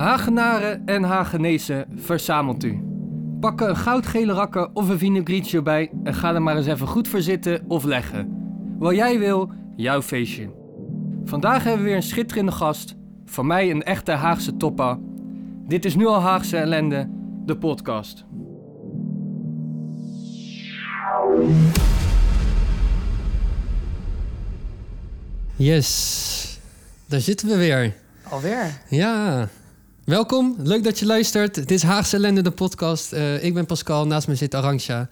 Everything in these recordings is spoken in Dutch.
Hagenaren en Hagenezen, verzamelt u. Pak een goudgele rakker of een vinaigretje bij en ga er maar eens even goed voor zitten of leggen. Wat jij wil, jouw feestje. Vandaag hebben we weer een schitterende gast. Van mij een echte Haagse toppa. Dit is nu al Haagse ellende, de podcast. Yes, daar zitten we weer. Alweer? Ja, welkom. Leuk dat je luistert. Het is Haagse ellende, de podcast. Eh, ik ben Pascal, naast me zit Arantxa.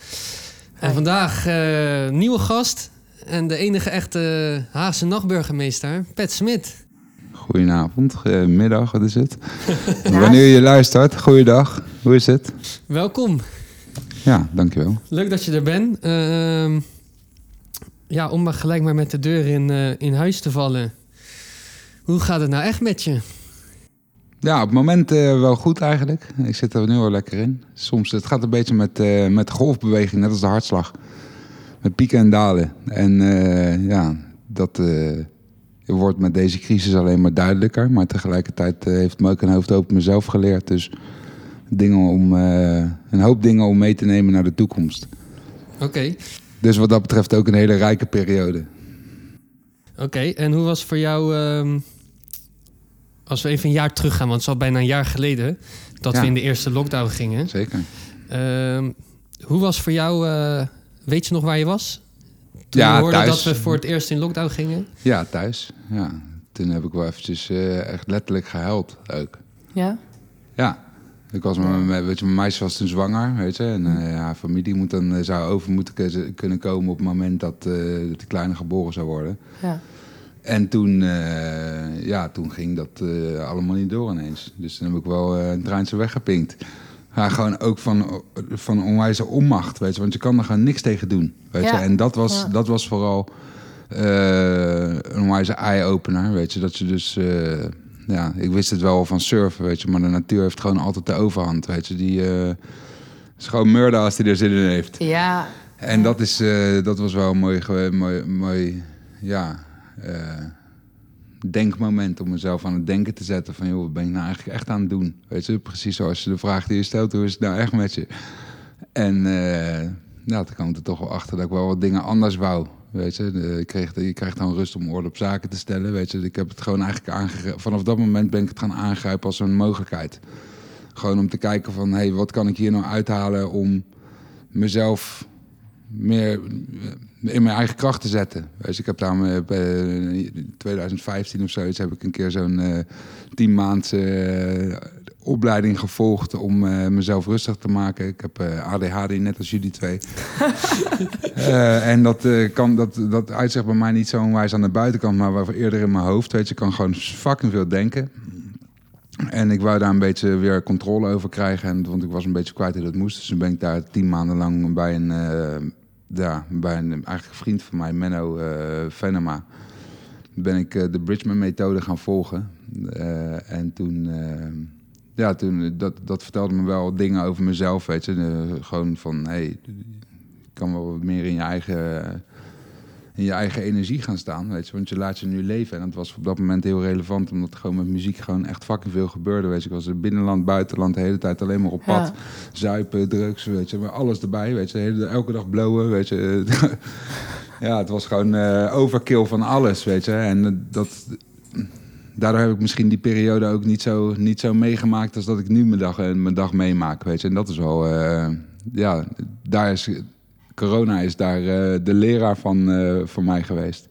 En vandaag eh, nieuwe gast en de enige echte Haagse nachtburgemeester, Pet Smit. Goedenavond, middag, wat is het? Wanneer je luistert, goeiedag, hoe is het? Welkom. Ja, dankjewel. Leuk dat je er bent. Ehm, ja, om maar gelijk maar met de deur in, eh, in huis te vallen. Hoe gaat het nou echt met je? Ja, op het moment eh, wel goed eigenlijk. Ik zit er nu wel lekker in. Soms, het gaat een beetje met, eh, met golfbeweging, net als de hartslag. Met pieken en dalen. En eh, ja, dat wordt met deze crisis alleen maar duidelijker. Maar tegelijkertijd heeft me ook een hoofd open mezelf geleerd. Dus dingen om, een hoop dingen om mee te nemen naar de toekomst. Oké, Dus wat dat betreft ook een hele rijke periode. oké. En hoe was voor jou, ehm, als we even een jaar teruggaan, want het is al bijna een jaar geleden dat Ja. we in de eerste lockdown gingen. Zeker. Ehm, hoe was voor jou, eh, weet je nog waar je was? Toen Ja, je hoorde thuis. dat we voor het eerst in lockdown gingen? Ja, thuis. Ja. Toen heb ik wel eventjes eh, echt letterlijk gehuild ook. Ja? Ja. Ik was met, met, weet je, mijn meisje was toen zwanger, weet je. En eh, haar familie moet dan, zou over moeten kunnen komen op het moment dat, eh, dat de kleine geboren zou worden. Ja. En toen, eh, ja, toen ging dat eh, allemaal niet door ineens. Dus toen heb ik wel eh, een treintje weggepinkt. Ja, gewoon ook van, van onwijze onmacht, weet je. Want je kan er gewoon niks tegen doen, weet Ja. je. En dat was, Ja. dat was vooral een onwijze eye-opener, weet je. Dat je dus... ja, ik wist het wel van surfen, weet je. Maar de natuur heeft gewoon altijd de overhand, weet je. Die is gewoon murder als hij er zin in heeft. Ja. En dat, is, dat was wel een mooi, mooi, mooi ja, eh, denkmoment om mezelf aan het denken te zetten. Van, joh, wat ben ik nou eigenlijk echt aan het doen? Weet je, precies zoals de vraag die je stelt, hoe is het nou echt met je? En eh nou, toen kwam er toch wel achter dat ik wel wat dingen anders wou. Weet je, ik kreeg, je krijgt dan rust om orde op zaken te stellen. Weet je, ik heb het gewoon eigenlijk aangegrepen. Vanaf dat moment ben ik het gaan aangrijpen als een mogelijkheid. Gewoon om te kijken van, hé, hey, wat kan ik hier nou uithalen om mezelf meer in mijn eigen kracht te zetten. Je, ik heb daar in 2015 of zoiets heb ik een keer zo'n eh tien maandse eh, opleiding gevolgd om eh, mezelf rustig te maken. Ik heb ADHD net als jullie twee. En dat, kan, dat, dat uitzicht bij mij niet zo onwijs aan de buitenkant, maar wel eerder in mijn hoofd. Weet je, ik kan gewoon fucking veel denken. En ik wou daar een beetje weer controle over krijgen. En, want ik was een beetje kwijt hoe dat moest. Dus toen ben ik daar tien maanden lang bij een, ja, bij een eigenlijk vriend van mij, Menno eh Venema. Ben ik eh, de Bridgman-methode gaan volgen. Eh, en toen, ja, toen dat, dat vertelde me wel dingen over mezelf. Weet je, gewoon van hey, kan wel wat meer in je eigen in je eigen energie gaan staan. Weet je, want je laat je nu leven. En dat was op dat moment heel relevant, omdat gewoon met muziek gewoon echt fucking veel gebeurde. Weet je, ik was in binnenland, buitenland, de hele tijd alleen maar op pad. Ja. Zuipen, drugs, weet je, maar alles erbij. Weet je, hele, elke dag blowen, weet je. ja, het was gewoon eh, overkill van alles, weet je. En dat, daardoor heb ik misschien die periode ook niet zo, niet zo meegemaakt als dat ik nu mijn dag, eh, mijn dag meemaak, weet je. En dat is wel, eh, ja, daar is, corona is daar eh, de leraar van eh, voor mij geweest.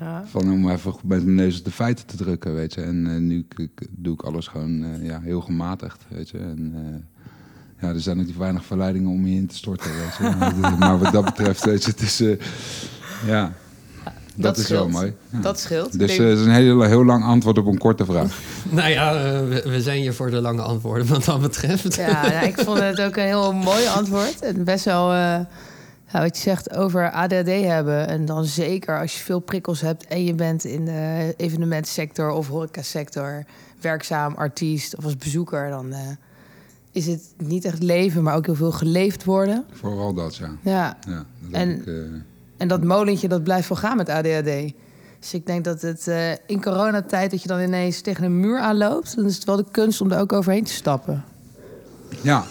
Ja. Van om even goed met mijn neus op de feiten te drukken, weet je. En eh, nu k- k- doe ik alles gewoon eh, ja, heel gematigd, weet je. En eh, ja, er zijn natuurlijk weinig verleidingen om je in te storten, weet je. Maar, maar wat dat betreft, weet je, het is... eh, ja, dat, Dat is wel mooi. Ja. Dat scheelt. Dus het is een heel, heel lang antwoord op een korte vraag. Nou ja, we, we zijn hier voor de lange antwoorden wat dat betreft. ja, ja, ik vond het ook een heel mooi antwoord. En best wel, eh, ja, wat je zegt over ADHD hebben. En dan zeker als je veel prikkels hebt en je bent in de evenementsector of horecasector werkzaam, artiest of als bezoeker, dan eh, is het niet echt leven, maar ook heel veel geleefd worden. Vooral dat, ja. Ja, ja dat En- heb ik, eh, en dat molentje dat blijft wel gaan met ADHD. Dus ik denk dat het uh, in coronatijd dat je dan ineens tegen een muur aanloopt, dan is het wel de kunst om er ook overheen te stappen. Ja.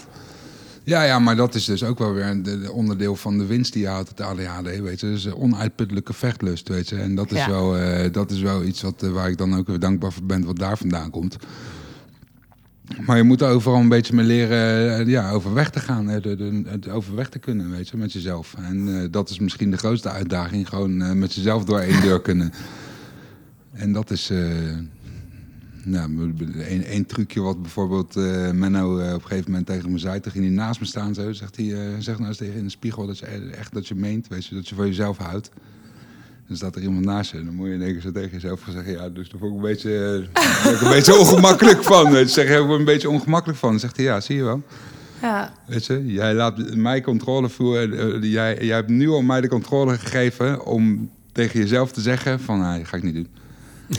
Ja, ja, maar dat is dus ook wel weer een onderdeel van de winst die je houdt, het ADHD, weet je. Dus onuitputtelijke vechtlust, weet je. En dat is, wel, uh, dat is wel iets wat, uh, waar ik dan ook weer dankbaar voor ben, wat daar vandaan komt. Maar je moet overal een beetje meer leren ja, overweg te gaan, het overweg te kunnen, weet je, met jezelf. En dat is misschien de grootste uitdaging, gewoon met jezelf door één deur kunnen. En dat is, nou, één trucje wat bijvoorbeeld uh, Menno uh, op een gegeven moment tegen me zei. Toen ging hij naast me staan zo. Zegt hij, uh, zeg nou eens tegen in de spiegel dat je echt dat je meent. Weet je, dat je voor jezelf houdt. Dan staat er iemand naast je. Dan moet je in één keer zo tegen jezelf gaan zeggen. Ja, dus daar vond ik een beetje, ik een beetje ongemakkelijk van. Weet je, zeg je, een beetje ongemakkelijk van. Dan zegt hij, ja, zie je wel. Ja. Weet je, jij laat mij controle voeren. jij, jij hebt nu al mij de controle gegeven om tegen jezelf te zeggen van, nou, dat ga ik niet doen.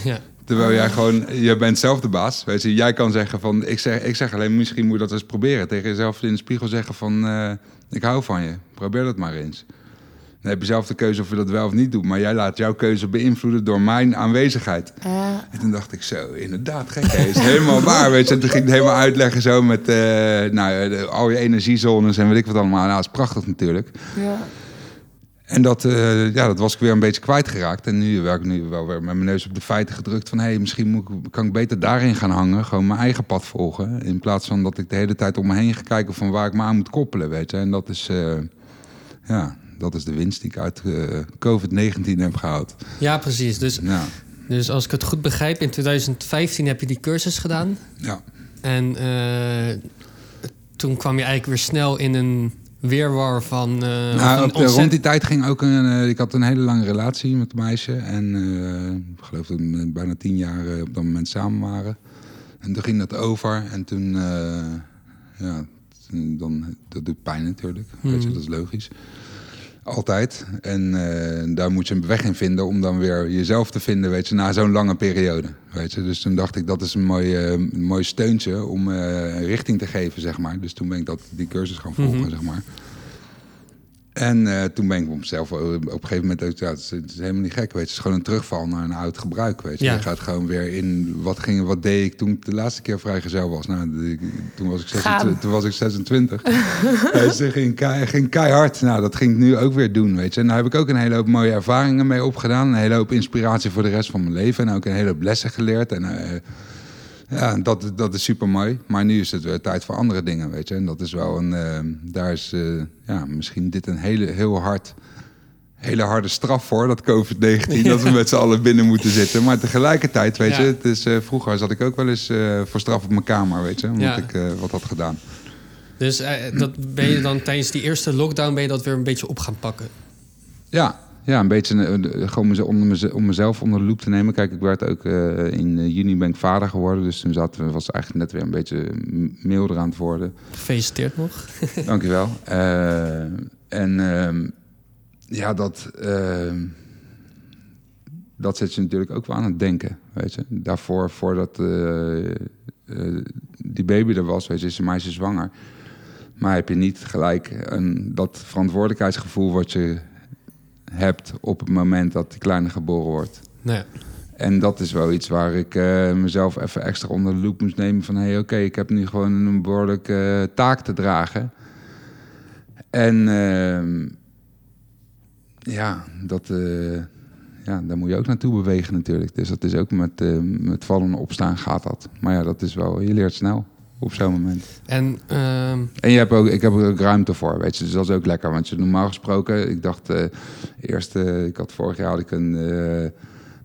Ja. Terwijl jij gewoon, je bent zelf de baas. Weet je, jij kan zeggen van, ik zeg, ik zeg alleen, misschien moet je dat eens proberen. Tegen jezelf in de spiegel zeggen van, uh, ik hou van je. Probeer dat maar eens. Dan heb je zelf de keuze of je dat wel of niet doet. Maar jij laat jouw keuze beïnvloeden door mijn aanwezigheid. Ja. En toen dacht ik zo, inderdaad, gek. Hè? is helemaal waar, weet je. En toen ging ik het helemaal uitleggen zo met uh, nou, al je energiezones en weet ik wat allemaal. Nou, dat is prachtig natuurlijk. Ja. En dat, uh, ja, dat was ik weer een beetje kwijtgeraakt. En nu werk ik nu wel weer met mijn neus op de feiten gedrukt. Van hé, hey, misschien moet ik, kan ik beter daarin gaan hangen. Gewoon mijn eigen pad volgen. In plaats van dat ik de hele tijd om me heen ga kijken van waar ik me aan moet koppelen. Weet je. En dat is, uh, ja, dat is de winst die ik uit uh, COVID-19 heb gehaald. Ja, precies. Dus, ja. dus als ik het goed begrijp, in 2015 heb je die cursus gedaan. Ja. En toen kwam je eigenlijk weer snel in een weerwar van. Uh, nou, op rond die tijd ging ook een. Uh, ik had een hele lange relatie met een meisje. En uh, ik geloof dat we bijna tien jaar op dat moment samen waren. En toen ging dat over. En toen. ja, dan, dat doet pijn natuurlijk. Mm. Weet je, dat is logisch. Altijd. En daar moet je een weg in vinden om dan weer jezelf te vinden, weet je, na zo'n lange periode. Weet je. Dus toen dacht ik, dat is een mooi, een mooi steuntje om richting te geven, zeg maar. Dus toen ben ik dat, die cursus gaan volgen, mm -hmm. zeg maar. En uh, toen ben ik op mezelf op een gegeven moment ook, ja, het is, het is, helemaal niet gek, weet je. Het is gewoon een terugval naar een oud gebruik, weet je. Ja. Je gaat gewoon weer in, wat, ging, wat deed ik toen ik de laatste keer vrijgezel was? Nou, de, toen, was ik 26, toen was ik 26. dus ging, ging, ging keihard. Nou, dat ging ik nu ook weer doen, weet je. En daar heb ik ook een hele hoop mooie ervaringen mee opgedaan. Een hele hoop inspiratie voor de rest van mijn leven. En ook een hele hoop lessen geleerd. En uh, ja, dat, dat is super mooi. Maar nu is het weer tijd voor andere dingen, weet je. En dat is wel een. Uh, daar is uh, ja, misschien dit een hele, heel hard. Hele harde straf voor, dat COVID-19, ja. dat we met z'n allen binnen moeten zitten. Maar tegelijkertijd, weet ja. je, het is, uh, vroeger zat ik ook wel eens voor straf op mijn kamer, weet je, omdat ja. ik wat had gedaan. Dus dat ben je dan tijdens die eerste lockdown ben je dat weer een beetje op gaan pakken? Ja, ja, een beetje uh, gewoon mez om mezelf onder de loep te nemen. Kijk, ik werd ook uh, in juni ben ik vader geworden. Dus toen zat, was eigenlijk net weer een beetje milder aan het worden. Gefeliciteerd nog. Dankjewel. Uh, en ja, dat, dat zet je natuurlijk ook wel aan het denken. Weet je? Daarvoor, voordat die baby er was, weet je, is een meisje zwanger. Maar heb je niet gelijk een, dat verantwoordelijkheidsgevoel wat je hebt op het moment dat die kleine geboren wordt. Nee. En dat is wel iets waar ik uh, mezelf even extra onder de loep moest nemen. Van hé, hey, oké, okay, ik heb nu gewoon een behoorlijke uh, taak te dragen. En uh, ja, dat, eh, ja, daar moet je ook naartoe bewegen natuurlijk. Dus dat is ook met, met vallen en opstaan gaat dat. Maar ja, dat is wel, je leert snel op zo'n moment. En, uh... en je hebt ook, ik heb er ook ruimte voor, weet je. Dus dat is ook lekker. Want je, normaal gesproken, ik dacht uh, eerst, uh, ik had vorig jaar had ik een uh,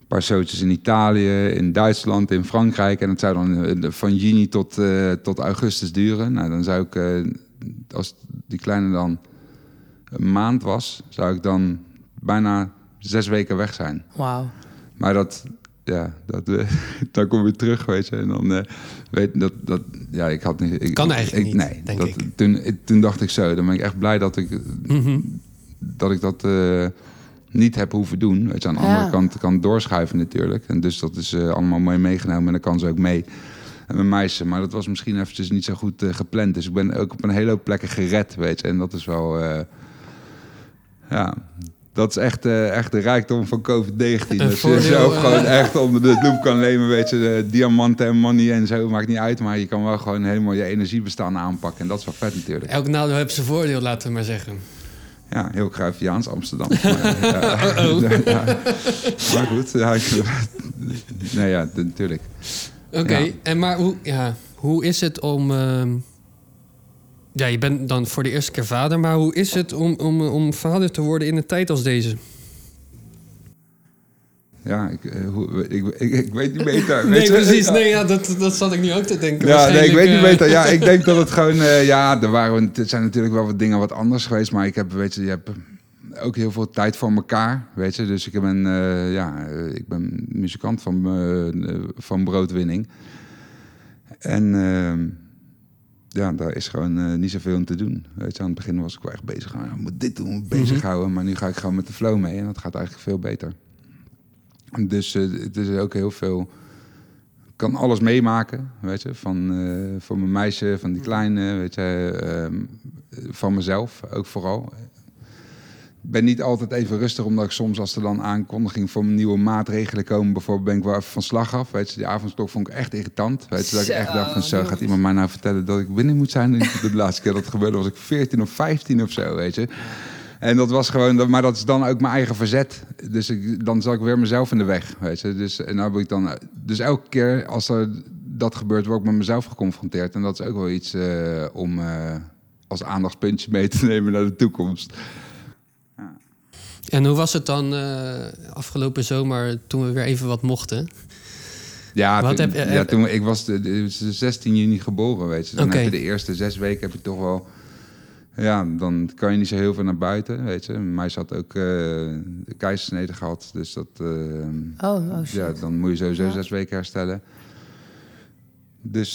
paar showtjes in Italië, in Duitsland, in Frankrijk. En dat zou dan van juni tot, tot augustus duren. Nou, dan zou ik, als die kleine dan een maand was, zou ik dan bijna zes weken weg zijn. Wauw. Maar dat, ja, dat, uh, dan kom je terug, weet je. En dan uh, weet dat, dat, ja, ik had niet. Ik, kan eigenlijk ik, niet. Nee, denk dat, ik. Toen, toen dacht ik zo, dan ben ik echt blij dat ik, mm -hmm. dat, ik dat uh, niet heb hoeven doen. Weet je, aan de Ja. andere kant kan het doorschuiven natuurlijk. En dus dat is uh, allemaal mooi meegenomen en dan kan ze ook mee. En mijn meisje, maar dat was misschien eventjes niet zo goed uh, gepland. Dus ik ben ook op een hele hoop plekken gered, weet je. En dat is wel, uh, ja, Dat is echt, eh, echt de rijkdom van COVID-19. Een Dat je zelf eh. gewoon echt onder de loep kan nemen. Weet je, de diamanten en money en zo, maakt niet uit. Maar je kan wel gewoon helemaal je energiebestaan aanpakken. En dat is wel vet natuurlijk. Elk nadeel heeft zijn voordeel, laten we maar zeggen. Ja, heel Cruyffiaans Amsterdam. Maar, ja, ja. maar goed, ja, ik- nee, ja, natuurlijk. Oké, en maar hoe, ja, hoe is het om... ehm, ja, je bent dan voor de eerste keer vader, maar hoe is het om, om, om vader te worden in een tijd als deze? Ja, ik, eh, ik, ik, ik weet niet beter. Nee, weet precies. Nee, ja, dat, dat zat ik nu ook te denken. Ja, nee, ik weet niet Waarschijnlijk, beter. eh, Ja, ik denk dat het gewoon... eh, ja, er, waren, er zijn natuurlijk wel wat dingen wat anders geweest. Maar ik heb, weet je, je hebt ook heel veel tijd voor elkaar, weet je. Dus ik ben, eh, ja, eh, ik ben muzikant van, eh, van broodwinning. En ehm, ja, daar is gewoon eh, niet zoveel in te doen. Weet je, aan het begin was ik wel echt bezig. Ah, ik moet dit doen, moet bezighouden. Maar nu ga ik gewoon met de flow mee. En dat gaat eigenlijk veel beter. Dus eh, het is ook heel veel kan alles meemaken, weet je, van, eh, van mijn meisje, van die kleine, weet je, ehm, van mezelf ook vooral. Ik ben niet altijd even rustig, omdat ik soms als er dan aankondiging voor nieuwe maatregelen komen, bijvoorbeeld ben ik wel even van slag af. Weet je, die avondklok vond ik echt irritant. Weet je, dat ik echt dacht van zo, gaat iemand mij nou vertellen dat ik binnen moet zijn? De laatste keer dat het gebeurde was ik 14 of 15 of zo, weet je. En dat was gewoon, maar dat is dan ook mijn eigen verzet. Dus ik, dan zat ik weer mezelf in de weg, weet je. Dus, en nou heb ik dan, dus elke keer als er dat gebeurt, word ik met mezelf geconfronteerd. En dat is ook wel iets eh, om eh, als aandachtspuntje mee te nemen naar de toekomst. En hoe was het dan eh, afgelopen zomer toen we weer even wat mochten? Ja, Wat toen, heb ja toen, ik was de, de 16 juni geboren, weet je. Dan heb je de eerste zes weken heb je toch wel... Ja, dan kan je niet zo heel veel naar buiten, weet je. Mij had ook eh de keizersnede gehad, dus dat... eh, Oh, oh shit. Ja, dan moet je sowieso Ja. zes weken herstellen. Dus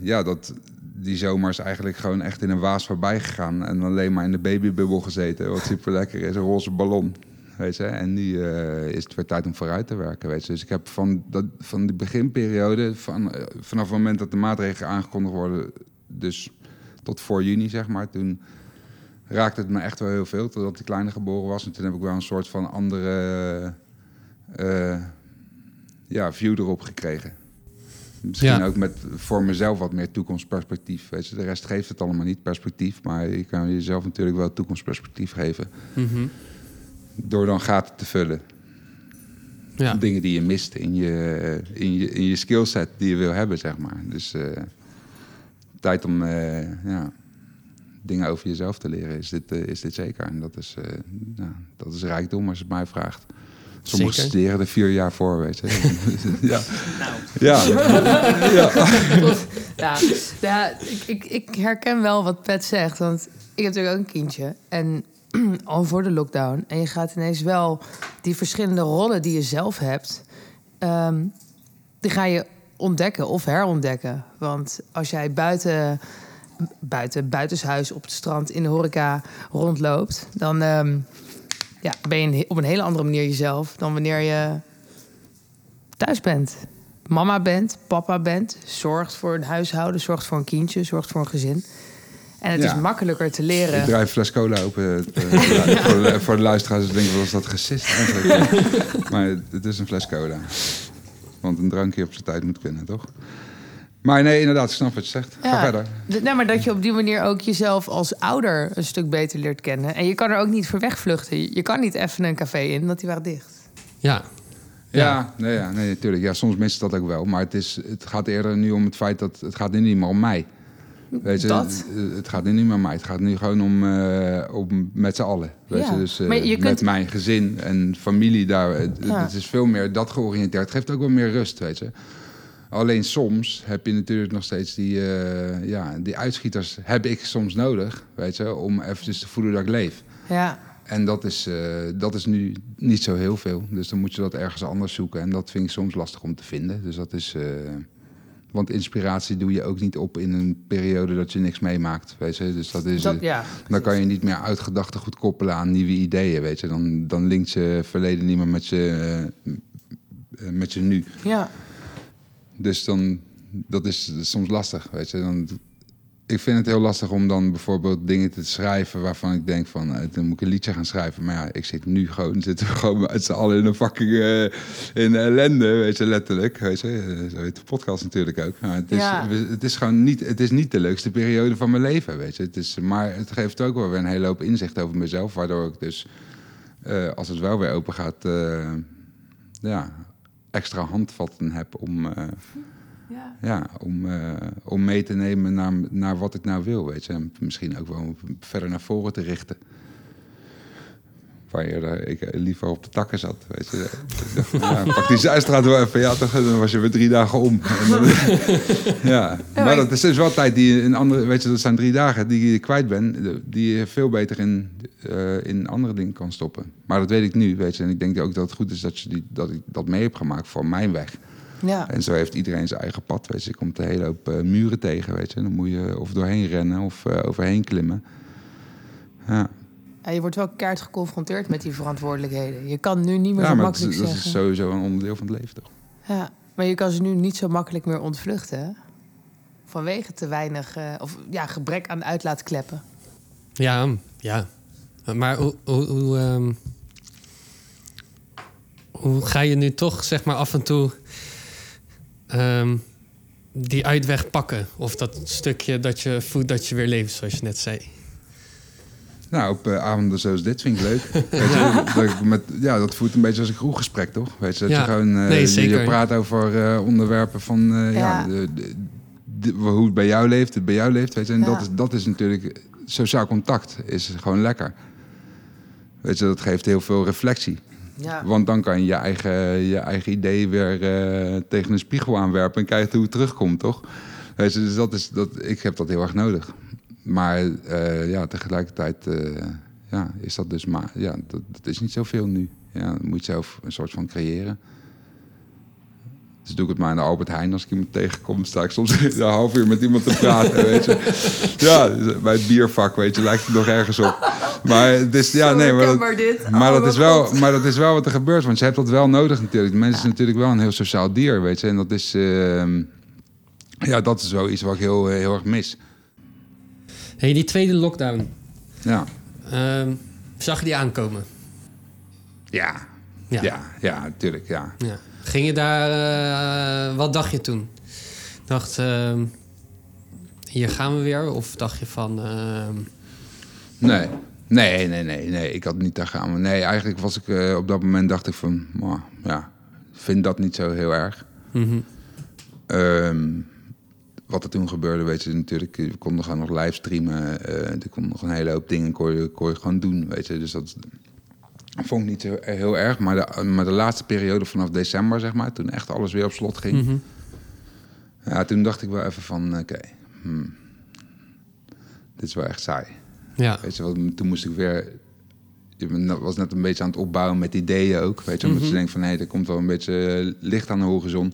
ja, dat, die zomer is eigenlijk gewoon echt in een waas voorbij gegaan. En alleen maar in de babybubbel gezeten, wat super lekker is. Een roze ballon, weet je. En nu eh, is het weer tijd om vooruit te werken, weet je. Dus ik heb van, dat, van die beginperiode, van, eh, vanaf het moment dat de maatregelen aangekondigd worden... dus tot voor juni, zeg maar, toen raakte het me echt wel heel veel. Totdat die kleine geboren was. En toen heb ik wel een soort van andere... eh, ja, view erop gekregen. Misschien Ja. ook met voor mezelf wat meer toekomstperspectief. Weet je, de rest geeft het allemaal niet perspectief, maar je kan jezelf natuurlijk wel toekomstperspectief geven. Mhm. Door dan gaten te vullen. Ja. Dingen die je mist in je, in je, in je skillset die je wil hebben, zeg maar. Dus eh, tijd om eh, ja, dingen over jezelf te leren is dit, eh, is dit zeker. En dat is, ja, dat is rijkdom als je het mij vraagt. Sommigen Zeker. studeren er vier jaar voor, weet je. ja. Nou. Ja. ja. Ja, ja ik, ik, ik herken wel wat Pet zegt. Want ik heb natuurlijk ook een kindje. En al voor de lockdown. En je gaat ineens wel die verschillende rollen die je zelf hebt... ehm, die ga je ontdekken of herontdekken. Want als jij buiten, buiten, buitenshuis op het strand in de horeca rondloopt... dan ehm, ja, ben je op een hele andere manier jezelf... dan wanneer je thuis bent. Mama bent, papa bent, zorgt voor een huishouden, zorgt voor een kindje, zorgt voor een gezin. En het Ja. is makkelijker te Ik leren. draai een fles cola open. eh, voor, de, voor de luisteraars denken, wat is dat gesist eigenlijk? maar het is een fles cola. Want een drankje op zijn tijd moet kunnen, toch? Maar nee, inderdaad, ik snap wat je zegt. Ga Ja. verder. Nee, maar dat je op die manier ook jezelf als ouder een stuk beter leert kennen. En je kan er ook niet voor wegvluchten. Je kan niet even een café in, want die waren dicht. ja. Ja, nee, ja, nee, natuurlijk. Ja, soms mist dat ook wel. Maar het, is, het gaat eerder nu om het feit dat het gaat nu niet meer om mij. Weet je, Dat? Het, het gaat nu niet meer om mij. Het gaat nu gewoon om, eh, om met z'n allen. Weet Ja. je, dus eh, je met kunt- mijn gezin en familie daar. Het, Ja. het is veel meer dat georiënteerd. Het geeft ook wel meer rust, weet je. Alleen soms heb je natuurlijk nog steeds die, eh, ja, die uitschieters heb ik soms nodig, weet je, om eventjes te voelen dat ik leef. Ja, En dat is, eh, dat is nu niet zo heel veel. Dus dan moet je dat ergens anders zoeken. En dat vind ik soms lastig om te vinden. Dus dat is. eh, want inspiratie doe je ook niet op in een periode dat je niks meemaakt. Weet je? Dus dat is. dat, ja. Dan kan je niet meer uitgedachten goed koppelen aan nieuwe ideeën. Weet je? Dan, dan linkt je verleden niet meer met je, met je nu. ja. Dus dan, dat is soms lastig, weet je. Dan, ik vind het heel lastig om dan bijvoorbeeld dingen te schrijven waarvan ik denk van, eh, dan moet ik een liedje gaan schrijven. Maar ja, ik zit nu gewoon, zitten we gewoon met z'n allen in een fucking eh, in ellende, weet je, letterlijk. Weet je, Eh, zo heet de podcast natuurlijk ook. Maar het is, Ja. het is gewoon niet, het is niet de leukste periode van mijn leven, weet je. Het is, maar het geeft ook wel weer een hele hoop inzicht over mezelf, waardoor ik dus, als het wel weer open gaat, ja, extra handvatten heb om... eh, Ja. ja, om, eh, om mee te nemen naar, naar wat ik nou wil, weet je. En misschien ook wel verder naar voren te richten. Waar je, eh, ik eh, liever op de takken zat, weet je. Ik ja, pak die zijstraat wel even. Ja, toch, dan was je weer drie dagen om. Dan- ja, maar maar dat is dus wel tijd die je in andere... Weet je, dat zijn drie dagen die je kwijt bent... die je veel beter in, eh, in andere dingen kan stoppen. Maar dat weet ik nu, weet je. En ik denk ook dat het goed is dat, je die, dat ik dat mee heb gemaakt voor mijn weg. Ja. En zo heeft iedereen zijn eigen pad. Weet je. Je komt een hele hoop muren tegen. Weet je. Dan moet je of doorheen rennen of overheen klimmen. Ja, Ja, je wordt wel keihard geconfronteerd met die verantwoordelijkheden. Je kan nu niet meer ja zo maar dat is, makkelijk dat is zeggen. sowieso een onderdeel van het leven, toch? Ja, maar je kan ze nu niet zo makkelijk meer ontvluchten. hè? Vanwege te weinig, eh, of ja, gebrek aan uitlaatkleppen. Ja, ja. Maar hoe, hoe, hoe, ehm, hoe ga je nu toch, zeg maar, af en toe ehm, die uitweg pakken? Of dat stukje dat je voelt dat je weer leeft, zoals je net zei. Nou, op eh, avonden zoals dit vind ik leuk. Weet je, dat, met, ja, dat voelt een beetje als een kroeggesprek, toch? Weet je, dat Ja. je gewoon eh, Nee, je- zeker. je praat over eh, onderwerpen van eh, ja. Ja. de, de- de- hoe het bij jou leeft, het bij jou leeft. Weet je, en Ja. dat, is, dat is natuurlijk sociaal contact is gewoon lekker. Weet je, dat geeft heel veel reflectie. Ja. Want dan kan je je eigen, je eigen idee weer eh, tegen een spiegel aanwerpen en kijken hoe het terugkomt, toch? Weet je, dus dat is, dat, ik heb dat heel erg nodig. Maar eh, ja, tegelijkertijd eh, ja, is dat dus maar, ja, dat, dat is niet zoveel nu. Ja, moet je zelf een soort van creëren. Dus doe ik het maar in de Albert Heijn. Als ik iemand tegenkom, sta ik soms een half uur met iemand te praten, weet je. Ja, bij het biervak, weet je, lijkt het nog ergens op. Maar het is, ja, Zo nee, maar dat, dit. maar, Oh, dat mijn is wel, God. maar dat is wel wat er gebeurt. Want je hebt dat wel nodig natuurlijk. De mens is natuurlijk wel een heel sociaal dier, weet je. En dat is... ehm, ja, dat is wel iets wat ik heel, eh, heel erg mis. Hey, die tweede lockdown, Ja. ehm, zag je die aankomen? Ja. Ja. Ja, ja, natuurlijk, ja. Ja. Ging je daar, eh, wat dacht je toen? Dacht, ehm, hier gaan we weer? Of dacht je van, ehm, Nee. Nee, nee, nee, nee. Ik had niet daar gaan. we. Nee, eigenlijk was ik eh, op dat moment dacht ik van... "Mwah, ja, vind dat niet zo heel erg. mhm. Ehm, wat er toen gebeurde, weet je natuurlijk. We konden gewoon nog livestreamen. eh er kon nog een hele hoop dingen kon je, kon je gewoon doen, weet je. Dus dat vond ik niet zo, heel erg. Maar de, maar de laatste periode vanaf december, zeg maar... toen echt alles weer op slot ging... Mhm. Ja, toen dacht ik wel even van... oké, hmm, dit is wel echt saai. ja. Weet je, wat, toen moest ik weer... Je was net een beetje aan het opbouwen met ideeën ook. Weet je, omdat Mhm. je denkt van... hé, er komt wel een beetje eh, licht aan de horizon.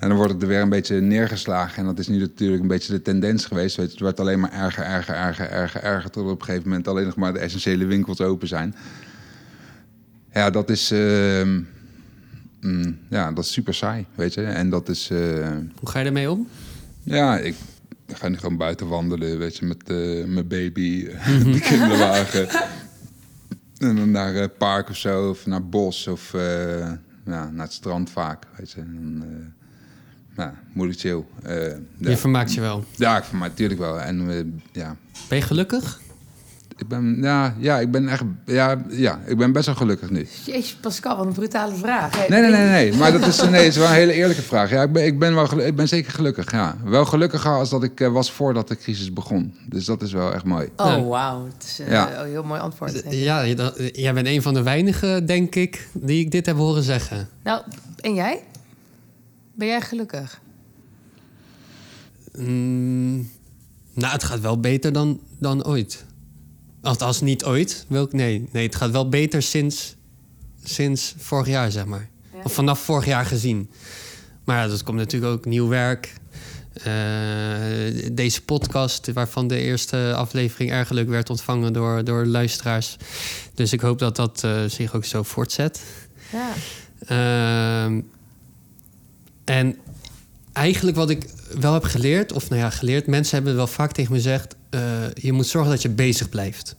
En dan wordt het er weer een beetje neergeslagen. En dat is nu natuurlijk een beetje de tendens geweest. Weet je, het werd alleen maar erger, erger, erger, erger, erger... tot op een gegeven moment alleen nog maar de essentiële winkels open zijn. Ja, dat is... ehm, mm, ja, dat is super saai, weet je. En dat is... eh, Hoe ga je ermee om? ja, ik ga nu gewoon buiten wandelen, weet je, met eh, mijn baby, de kinderwagen. en dan naar het park of zo, of naar het bos, of eh, ja, naar het strand vaak, weet je. En, eh, ja, moeilijk chill. Eh, Je vermaakt je wel. ja, ik vermaak natuurlijk wel. En eh, ja, Ben je gelukkig? ik ben, ja, ja, ik ben echt, ja, ja, ik ben best wel gelukkig nu. Jeetje, Pascal, wat een brutale vraag. hè? Nee, nee, nee, nee. Maar dat is, nee, het is wel een hele eerlijke vraag. Ja, ik ben, ik ben, wel ik ben zeker gelukkig. Ja. Wel gelukkiger als dat ik eh, was voordat de crisis begon. Dus dat is wel echt mooi. Oh, wauw. Het is Ja. een heel mooi antwoord. Ja, jij bent een van de weinigen, denk ik, die ik dit heb horen zeggen. Nou, en jij? Ben jij gelukkig? Mm, nou, het gaat wel beter dan, dan ooit. Althans, niet ooit. Welk, nee, nee, het gaat wel beter sinds, sinds vorig jaar, zeg maar. Of vanaf vorig jaar gezien. Maar ja, dat komt natuurlijk ook nieuw werk. Eh, deze podcast, waarvan de eerste aflevering erg leuk werd ontvangen door, door luisteraars. Dus ik hoop dat dat eh, zich ook zo voortzet. Ja. Ehm, en eigenlijk wat ik wel heb geleerd, of nou ja, geleerd, mensen hebben wel vaak tegen me gezegd: eh, je moet zorgen dat je bezig blijft.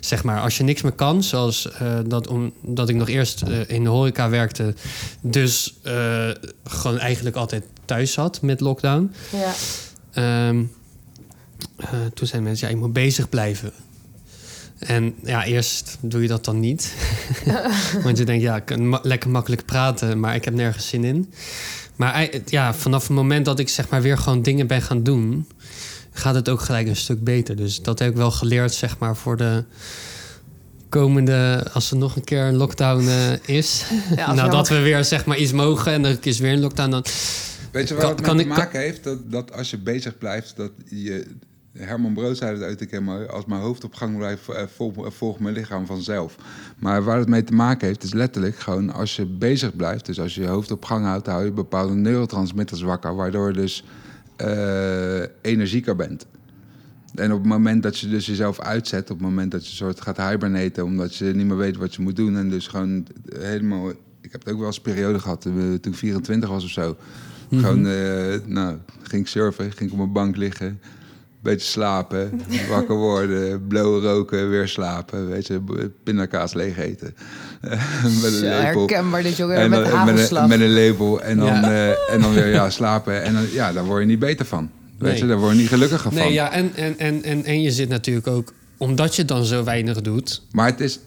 Zeg maar, als je niks meer kan, zoals eh, dat omdat ik nog eerst eh, in de horeca werkte, dus gewoon eigenlijk altijd thuis zat met lockdown. Ja. Ehm, eh, toen zeiden mensen, ja, je moet bezig blijven. En ja, eerst doe je dat dan niet. Want je denkt, ja, ik kan ma- lekker makkelijk praten, maar ik heb nergens zin in. Maar ja, vanaf het moment dat ik zeg maar weer gewoon dingen ben gaan doen, gaat het ook gelijk een stuk beter. Dus dat heb ik wel geleerd, zeg maar, voor de komende, als er nog een keer een lockdown eh, is. Ja, als nou, je dat we weer zeg maar iets mogen en er is weer een lockdown, dan Weet je waar Kan- het kan mee te ik- maken heeft? Dat, dat als je bezig blijft, dat je... Herman Brood zei het uit een keer mooi. Als mijn hoofd op gang blijft, eh, eh, volgt mijn lichaam vanzelf. Maar waar het mee te maken heeft, is letterlijk gewoon als je bezig blijft. Dus als je je hoofd op gang houdt, hou je bepaalde neurotransmitters wakker. Waardoor je dus eh, energieker bent. En op het moment dat je dus jezelf uitzet, op het moment dat je soort gaat hibernaten, omdat je niet meer weet wat je moet doen en dus gewoon helemaal. Ik heb het ook wel eens een periode gehad, eh, toen ik 24 was of zo. Gewoon, eh, nou, ging ik surfen, ging ik op mijn bank liggen, beetje slapen, wakker worden, blowen roken, weer slapen, weet je, pindakaas leeg eten. met een lepel. herkenbaar dit, jongen, En met dan- met, een, met een label en dan, Ja. eh, en dan weer ja, slapen. En dan, ja, daar word je niet beter van. Weet Nee. je, daar word je niet gelukkiger van. Nee, ja, en, en, en, en, en je zit natuurlijk ook, omdat je dan zo weinig doet, Maar het is,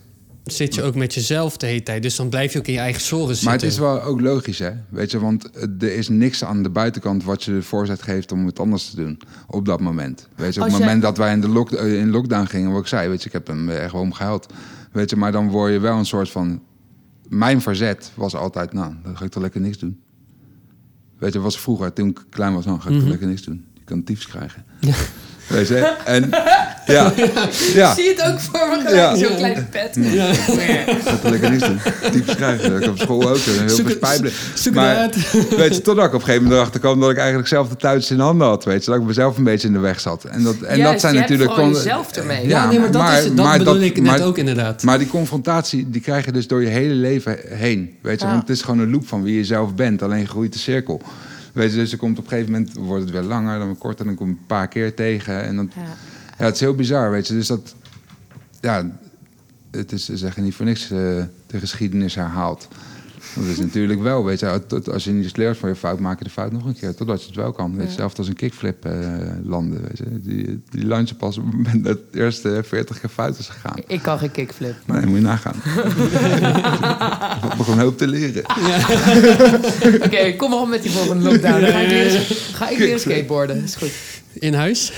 zit je ook met jezelf de hele tijd. Dus dan blijf je ook in je eigen zorgen zitten. Maar het is wel ook logisch, hè? Weet je, want er is niks aan de buitenkant wat je de voorzet geeft om het anders te doen op dat moment. Weet je, op Als het jij- moment dat wij in, de lock, eh, in lockdown gingen, wat ik zei, weet je, ik heb hem echt wel om gehuild. Weet je, maar dan word je wel een soort van. Mijn verzet was altijd, nou, dan ga ik toch lekker niks doen. Weet je, was vroeger, toen ik klein was, dan ga ik toch lekker niks doen. Je kan tyfus krijgen. Weet je, en ja, ja. Zie je het ook voor me gelijk, Ja. zo'n kleine pet. Ik ga lekker niks doen. Tyfus krijgen. Ik heb op school ook heel Zoek veel spijbelen. Maar-. Weet je, totdat ik op een gegeven moment erachter kwam dat ik eigenlijk zelf de touwtjes in handen had. Weet je, dat ik mezelf een beetje in de weg zat. En dat, en Juist, dat zijn je hebt natuurlijk. jezelf ermee. Ja, nee, maar dat, is, dat bedoel ik net maar- ook inderdaad. Maar die confrontatie, die krijg je dus door je hele leven heen. Weet je, Ja. want het is gewoon een loop van wie je zelf bent. Alleen groeit de cirkel. Weet je, dus er komt op een gegeven moment, wordt het weer langer, dan weer korter, dan kom je een paar keer tegen. En dan, Ja. Ja, het is heel bizar, weet je. Dus dat, ja, het is, ze zeggen niet voor niks, eh, de geschiedenis herhaalt. Dat is natuurlijk wel, weet je, als je niet leert van je fout, maak je de fout nog een keer, totdat je het wel kan. Weet je, zelfs als een kickflip eh, landen, weet je. Die, die land je pas op het moment dat het eerste 40 keer fout is gegaan. Ik kan geen kickflip. Nee, moet je nagaan. Ik begon een hoop te leren. Oké, kom maar op met die volgende lockdown. Dan ga ik leren, ga ik skateboarden. Is goed. In huis?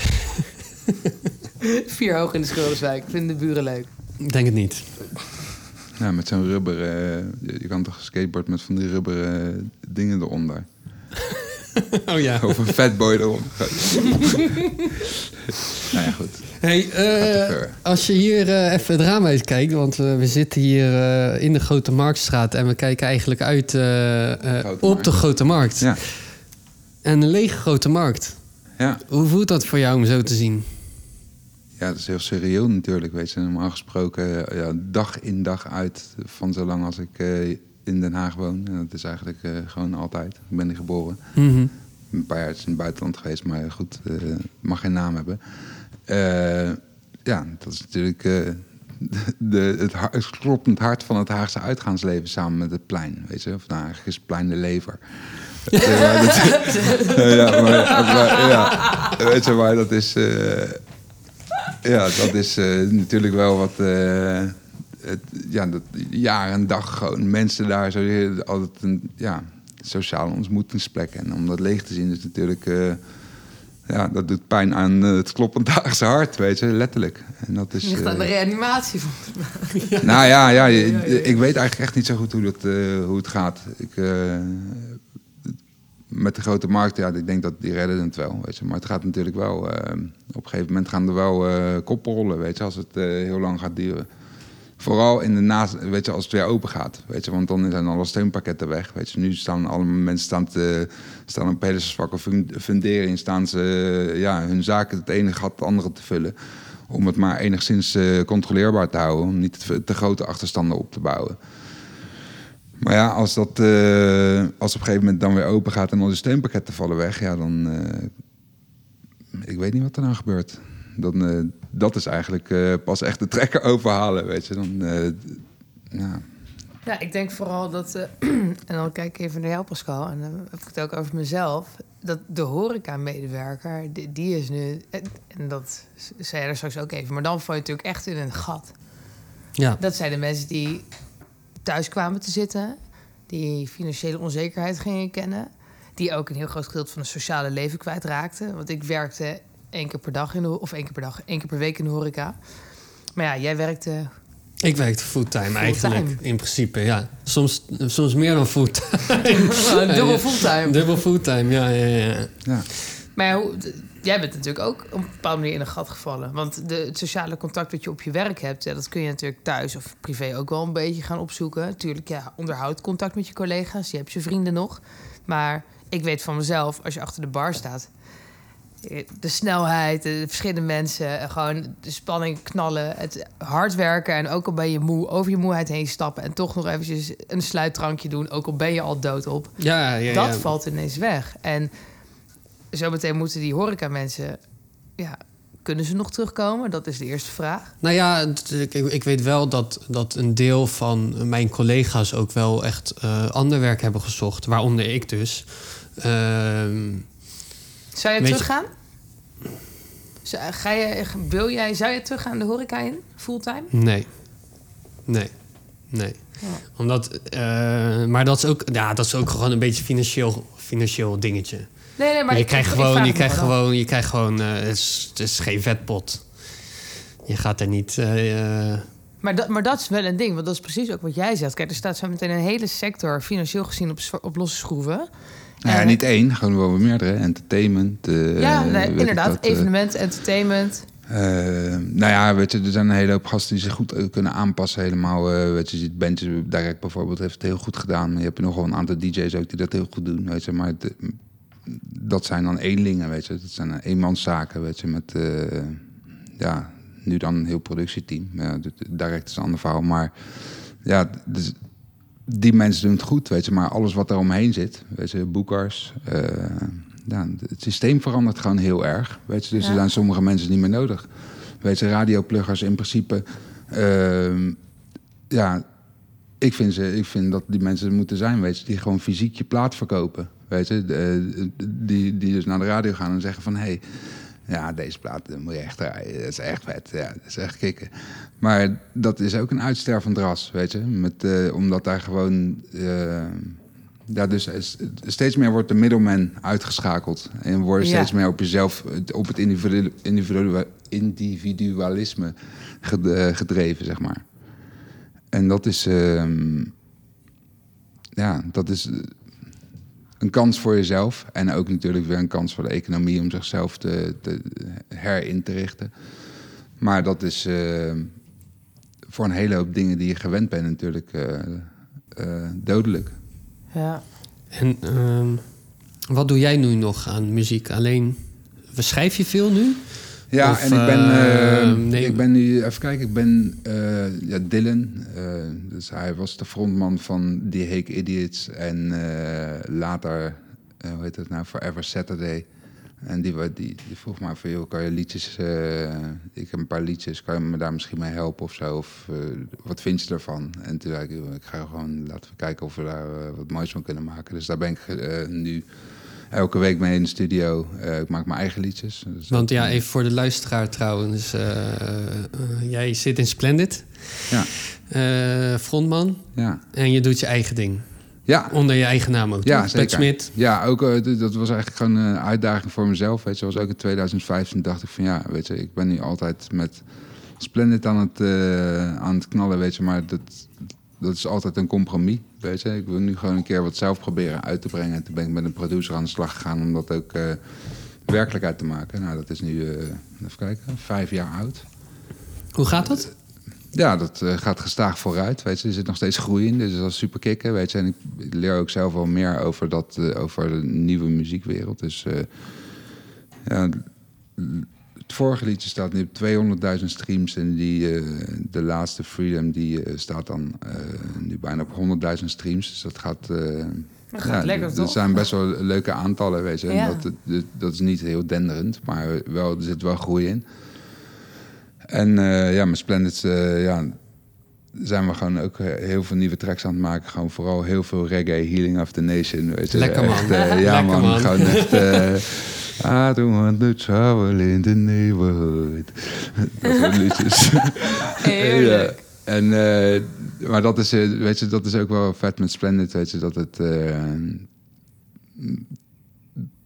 Vier hoog in de Schilderswijk. Vinden de buren leuk. Ik Denk het niet. Ja, met zo'n rubber. eh, je, je kan toch skateboard met van die rubberen eh, dingen eronder. Oh ja. Of een fatboy eronder. nou ja, goed. Hey, eh, als je hier eh, even het raam uit kijkt, want we zitten hier eh, in de Grote Marktstraat en we kijken eigenlijk uit op Markt. de Grote Markt. Ja, En een lege Grote Markt. ja. Hoe voelt dat voor jou om zo te zien? Ja, dat is heel serieel natuurlijk. Weet je, normaal gesproken eh, ja, dag in dag uit van zo lang als ik eh, in Den Haag woon. En dat is eigenlijk eh, gewoon altijd. Ik ben hier geboren. Mhm. een paar jaar in het buitenland geweest, maar goed, mag geen naam hebben. Ja, dat is natuurlijk de, het, kloppend hart van het Haagse uitgaansleven samen met het plein. Weet je, of nou, eigenlijk is het plein de lever. Ja, maar, ja, weet je, maar dat is. Ja, dat is eh, natuurlijk wel wat. eh, het, ja, dat, jaar en dag gewoon mensen daar zo altijd een ja, sociale ontmoetingsplek. En om dat leeg te zien is natuurlijk. eh, ja, dat doet pijn aan eh, het kloppend Haagse hart, weet je, letterlijk. En dat is. Ligt aan de eh, reanimatie. volgens mij. nou ja, ja, ik weet eigenlijk echt niet zo goed hoe, dat, eh, hoe het gaat. Ik, eh, met de grote markt, ja, ik denk dat die redden het wel, weet je. Maar het gaat natuurlijk wel, eh, op een gegeven moment gaan er wel eh koppen rollen, weet je, als het eh, heel lang gaat duren. Vooral in de naast, weet je, als het weer open gaat, weet je, want dan zijn alle steunpakketten weg, weet je. Nu staan alle mensen staan, te, staan op hele zwakke fun- fundering, staan ze, ja, hun zaken het ene gat het andere te vullen. Om het maar enigszins controleerbaar te houden, om niet te, te grote achterstanden op te bouwen. Maar ja, als dat eh, als op een gegeven moment dan weer open gaat en al de steunpakketten vallen weg, ja, dan. eh, ik weet niet wat er nou gebeurt. Dan, eh, dat is eigenlijk eh, pas echt de trekker overhalen, weet je. Dan, eh, ja. Ja, ik denk vooral dat... eh, en dan kijk ik even naar jou, Pascal. En dan heb ik het ook over mezelf. Dat de horeca-medewerker, die, die is nu... En en dat zei je er straks ook even. Maar dan val je natuurlijk echt in een gat. Ja. Dat zijn de mensen die thuis kwamen te zitten. Die financiële onzekerheid gingen kennen. Die ook een heel groot gedeelte van het sociale leven kwijtraakten. Want ik werkte één keer per dag in de... Of één keer per dag, één keer per week in de horeca. Maar ja, jij werkte Ik werkte fulltime, Fulltime. eigenlijk, in principe, ja. Soms, soms meer dan fulltime. dubbel fulltime. Dubbel fulltime, ja, ja, ja. ja. Maar ja, hoe, jij bent natuurlijk ook op een bepaalde manier in een gat gevallen. Want de, het sociale contact dat je op je werk hebt... Ja, dat kun je natuurlijk thuis of privé ook wel een beetje gaan opzoeken. Natuurlijk, ja, onderhoud contact met je collega's. Je hebt je vrienden nog. Maar ik weet van mezelf, als je achter de bar staat... eh, De snelheid, de verschillende mensen, en gewoon de spanning knallen, het hard werken en ook al ben je moe, over je moeheid heen stappen en toch nog eventjes een sluitdrankje doen, ook al ben je al doodop Ja, ja, dat ja. valt ineens weg. En zometeen moeten die horeca-mensen... Ja, kunnen ze nog terugkomen? Dat is de eerste vraag. Nou ja, ik, ik weet wel dat, dat een deel van mijn collega's ook wel echt eh, ander werk hebben gezocht. Waaronder ik dus. Ehm, Zou je je- teruggaan? Zou- Ga je, wil jij, zou je teruggaan de horeca in, fulltime? nee. Nee. Nee. Ja. Omdat, eh, maar dat is, ook, ja, dat is ook gewoon een beetje financieel, financieel dingetje. Nee, nee, maar je, ik- krijgt gewoon, je krijgt gewoon je krijgt gewoon, eh, het, is, het is geen vetpot. Je gaat er niet. eh, eh, Maar dat, maar dat is wel een ding, want dat is precies ook wat jij zegt. Kijk, er staat zo meteen een hele sector financieel gezien op, op losse schroeven. Nou ja, En- niet één, gewoon wel meerdere. Entertainment. eh, ja, nee, inderdaad. dat, eh, evenement, entertainment. Eh, nou ja, weet je, er zijn een hele hoop gasten die zich goed eh, kunnen aanpassen helemaal. eh, weet je, je ziet Bandjes Direct bijvoorbeeld heeft het heel goed gedaan. Maar je hebt nog wel een aantal DJ's ook die dat heel goed doen, weet je. Maar het, eh, dat zijn dan eenlingen, weet je. Dat zijn eenmanszaken, weet je, met... eh, ja, nu dan een heel productieteam. Ja, Direct is een ander verhaal, maar... Ja, dus die mensen doen het goed, weet je. Maar alles wat er omheen zit, weet je, boekers... eh, ja, het systeem verandert gewoon heel erg. Weet je, dus Ja. er zijn sommige mensen niet meer nodig. Weet je, radiopluggers in principe. ehm, ja, ik vind, ze, ik vind dat die mensen er moeten zijn, weet je, die gewoon fysiek je plaat verkopen. Weet je, die, die dus naar de radio gaan en zeggen van hé. Hey, ja, deze plaat dat moet je echt draaien. Dat is echt vet. Ja, dat is echt kicken. Maar dat is ook een uitstervend ras, weet je. Met, eh, omdat daar gewoon... eh, ja, dus steeds meer wordt de middelman uitgeschakeld. En wordt Ja. steeds meer op jezelf, op het individu individu individualisme ged- eh, gedreven, zeg maar. En dat is, ehm, ja, dat is eh, een kans voor jezelf. En ook natuurlijk weer een kans voor de economie om zichzelf te, te herin te richten. Maar dat is ehm, voor een hele hoop dingen die je gewend bent natuurlijk eh, eh, dodelijk. Ja. en ehm, wat doe jij nu nog aan muziek? Alleen, schrijf je veel nu? Ja, Of, en ik ben, eh, eh, nee. ik ben nu, even kijken, ik ben eh, ja, Dylan. eh, dus hij was de frontman van The Hake Idiots en later, hoe heet het nou, Forever Saturday. En die, die, die vroeg mij van, joh, kan je liedjes, ik heb een paar liedjes, kan je me daar misschien mee helpen of zo? Of wat vind je ervan? En toen zei ik, ik ga gewoon, laten we kijken of we daar wat moois van kunnen maken. Dus daar ben ik nu elke week mee in de studio. Eh, ik maak mijn eigen liedjes. Dus Want ja, even voor de luisteraar trouwens. eh, eh, jij zit in Splendid, Ja, frontman. ja. En je doet je eigen ding. Ja, Onder je eigen naam ook. Ja, Smit. Ja, ook, dat was eigenlijk gewoon een uitdaging voor mezelf. Weet je, was ook in 2015 dacht ik van ja, weet je, ik ben nu altijd met Splendid aan het, aan het knallen, weet je, maar dat, dat is altijd een compromis, weet je. Ik wil nu gewoon een keer wat zelf proberen uit te brengen. En toen ben ik met een producer aan de slag gegaan om dat ook eh, werkelijkheid te maken. Nou, dat is nu, eh, even kijken, vijf jaar oud. Hoe gaat dat? Ja, dat eh, gaat gestaag vooruit. Weet je, er zit nog steeds groei in, dus dat is super kicken. Weet je, en ik, leer ook zelf wel meer over, dat, eh, over de nieuwe muziekwereld. Dus eh, ja, het vorige liedje staat nu op 200.000 streams. En die, eh, de laatste Freedom die eh, staat dan eh, nu bijna op 100.000 streams. Dus dat gaat... eh, Dat gaat lekker, dat toch? zijn best wel leuke aantallen, weet je. Ja. dat, dat, dat is niet heel denderend, maar wel, er zit wel groei in. En eh, ja, met Splendid eh, ja, zijn we gewoon ook heel veel nieuwe tracks aan het maken. Gewoon vooral heel veel reggae, Healing of the Nation. Weet je. Lekker, man. Echt, eh, ja Lekker, man, man. gewoon echt... I don't want to travel in the neighborhood. Dat soort liedjes. Heerlijk. Ja. En, eh, maar dat is, eh, weet je, dat is ook wel vet met Splendid, weet je, dat het... eh,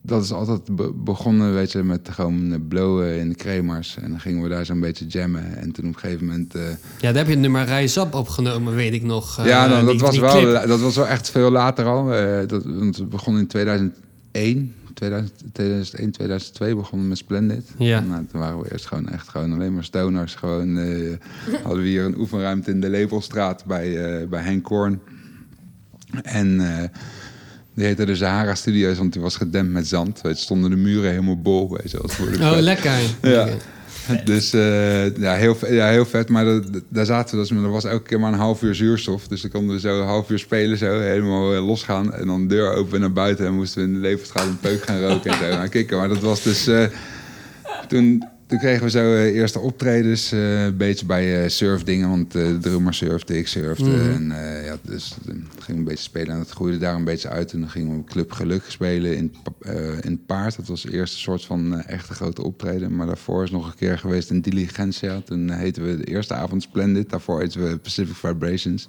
dat is altijd be- begonnen, weet je, met gewoon blowen in de kremers. En dan gingen we daar zo'n beetje jammen. En toen op een gegeven moment... eh, Ja, daar heb je het nummer Rise Up opgenomen, weet ik nog. Eh, ja, nou, dat, was wel, clip. dat was wel echt veel later al. Eh, dat, want we begonnen in 2001. 2000, 2001, 2002 begonnen met Splendid. Ja. Nou, toen waren we eerst gewoon echt gewoon alleen maar stoners. Gewoon, eh, hadden we hier een oefenruimte in de Lepelstraat bij, eh, bij Henk Korn. En eh, die heette de Sahara Studios, want die was gedempt met zand. Weet je, stonden de muren helemaal bol. Weet je, voor de Oh, lekker. Ja. Dus eh, ja, heel, ja, heel vet. Maar daar zaten we dus, er was elke keer maar een half uur zuurstof. Dus dan konden we zo een half uur spelen, zo helemaal eh, losgaan. En dan de deur open naar buiten. En moesten we in de Leverstraat een peuk gaan roken en zo. Nou, kikken. Maar dat was dus... eh, toen, toen kregen we zo eh, eerste optredens. eh, een beetje bij eh surfdingen. Want de drummer surfde, ik surfde. Mhm. En eh, ja, dus ging een beetje spelen. En dat groeide daar een beetje uit. En dan gingen we Club Geluk spelen in, in Paard. Dat was de eerste soort van echte grote optreden. Maar daarvoor is nog een keer geweest in Diligentia. Toen heten we de eerste avond Splendid. Daarvoor heten we Pacific Vibrations.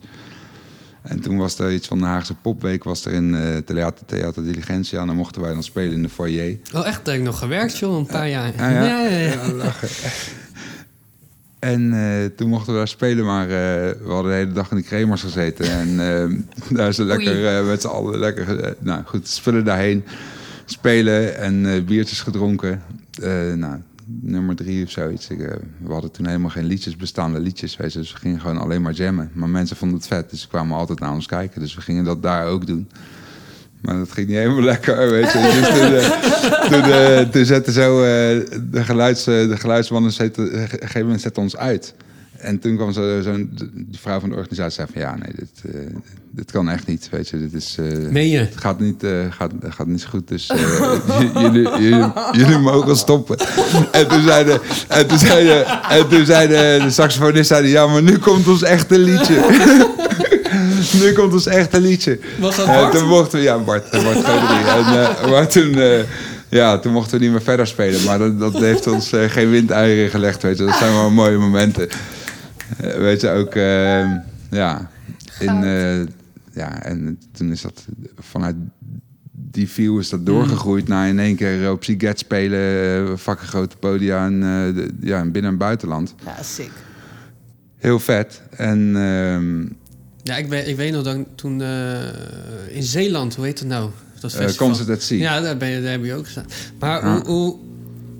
En toen was er iets van de Haagse Popweek. Was er in eh Theater, Theater Diligentia. En dan mochten wij dan spelen in de foyer. Oh, echt? Heb ik nog gewerkt, joh, een paar jaar. Ah, ja? ja, ja, lachen. En eh, toen mochten we daar spelen, maar eh, we hadden de hele dag in de kremers gezeten. En eh, daar is het lekker eh, met z'n allen lekker. eh, nou goed, spullen daarheen. Spelen en eh, biertjes gedronken. Eh, nou, nummer drie of zoiets. Ik, eh, we hadden toen helemaal geen liedjes, bestaande liedjes. Weet je, dus we gingen gewoon alleen maar jammen. Maar mensen vonden het vet, dus ze kwamen altijd naar ons kijken. Dus we gingen dat daar ook doen. Maar dat ging niet helemaal lekker, weet je. Dus toen, eh, toen, eh, zette zo de, geluids, de geluidsman op een gegeven moment zette ons uit. En toen kwam zo- zo'n die vrouw van de organisatie zei van ja, nee, dit, eh, dit kan echt niet, weet je. Dit is, eh, Meen je? het gaat niet, eh, gaat, gaat niet zo goed, dus jullie, jullie, jullie mogen stoppen. En toen zei de, en toen zei de, en toen zei de, de saxofonist, zei ja, maar nu komt ons echte liedje. nu komt ons echte liedje. Was dat Bart? toen mochten we, ja, Bart, Bart. En, maar toen, ja, toen mochten we niet meer verder spelen. Maar dat, dat heeft ons eh, geen windeieren gelegd, weet je. Dat zijn wel mooie momenten. Eh, weet je, ook, eh, ja, in, eh, ja, en toen is dat vanuit die view is dat doorgegroeid naar in één keer op Siget spelen, eh, vakken grote podia en, eh, de- ja, in binnen- en buitenland. Ja, sick. Heel vet. En ehm, Ja, ik weet, ik weet nog dat ik toen eh, in Zeeland, hoe heet het nou? Dat festival. Concert at Sea. Ja, daar, ben je, daar heb je ook gestaan. Maar Ja. hoe, hoe...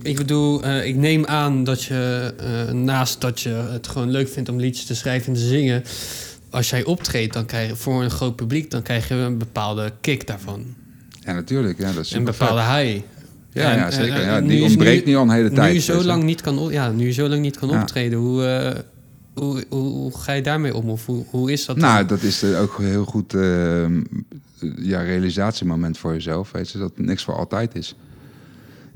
Ik bedoel, eh, ik neem aan dat je eh, naast dat je het gewoon leuk vindt om liedjes te schrijven en te zingen... Als jij optreedt dan krijg je, voor een groot publiek, dan krijg je een bepaalde kick daarvan. Ja, natuurlijk. Ja, dat is Een bepaalde high. Ja, En, ja zeker. eh, ja, die ontbreekt nu- nu al een hele tijd. Nu je, zo lang niet kan, ja, nu je zo lang niet kan Ja. optreden, hoe, hoe, hoe, hoe ga je daarmee om? Of hoe, hoe is dat? Nou, dan? dat is ook een heel goed eh, ja, realisatiemoment voor jezelf. Weet je, dat niks voor altijd is.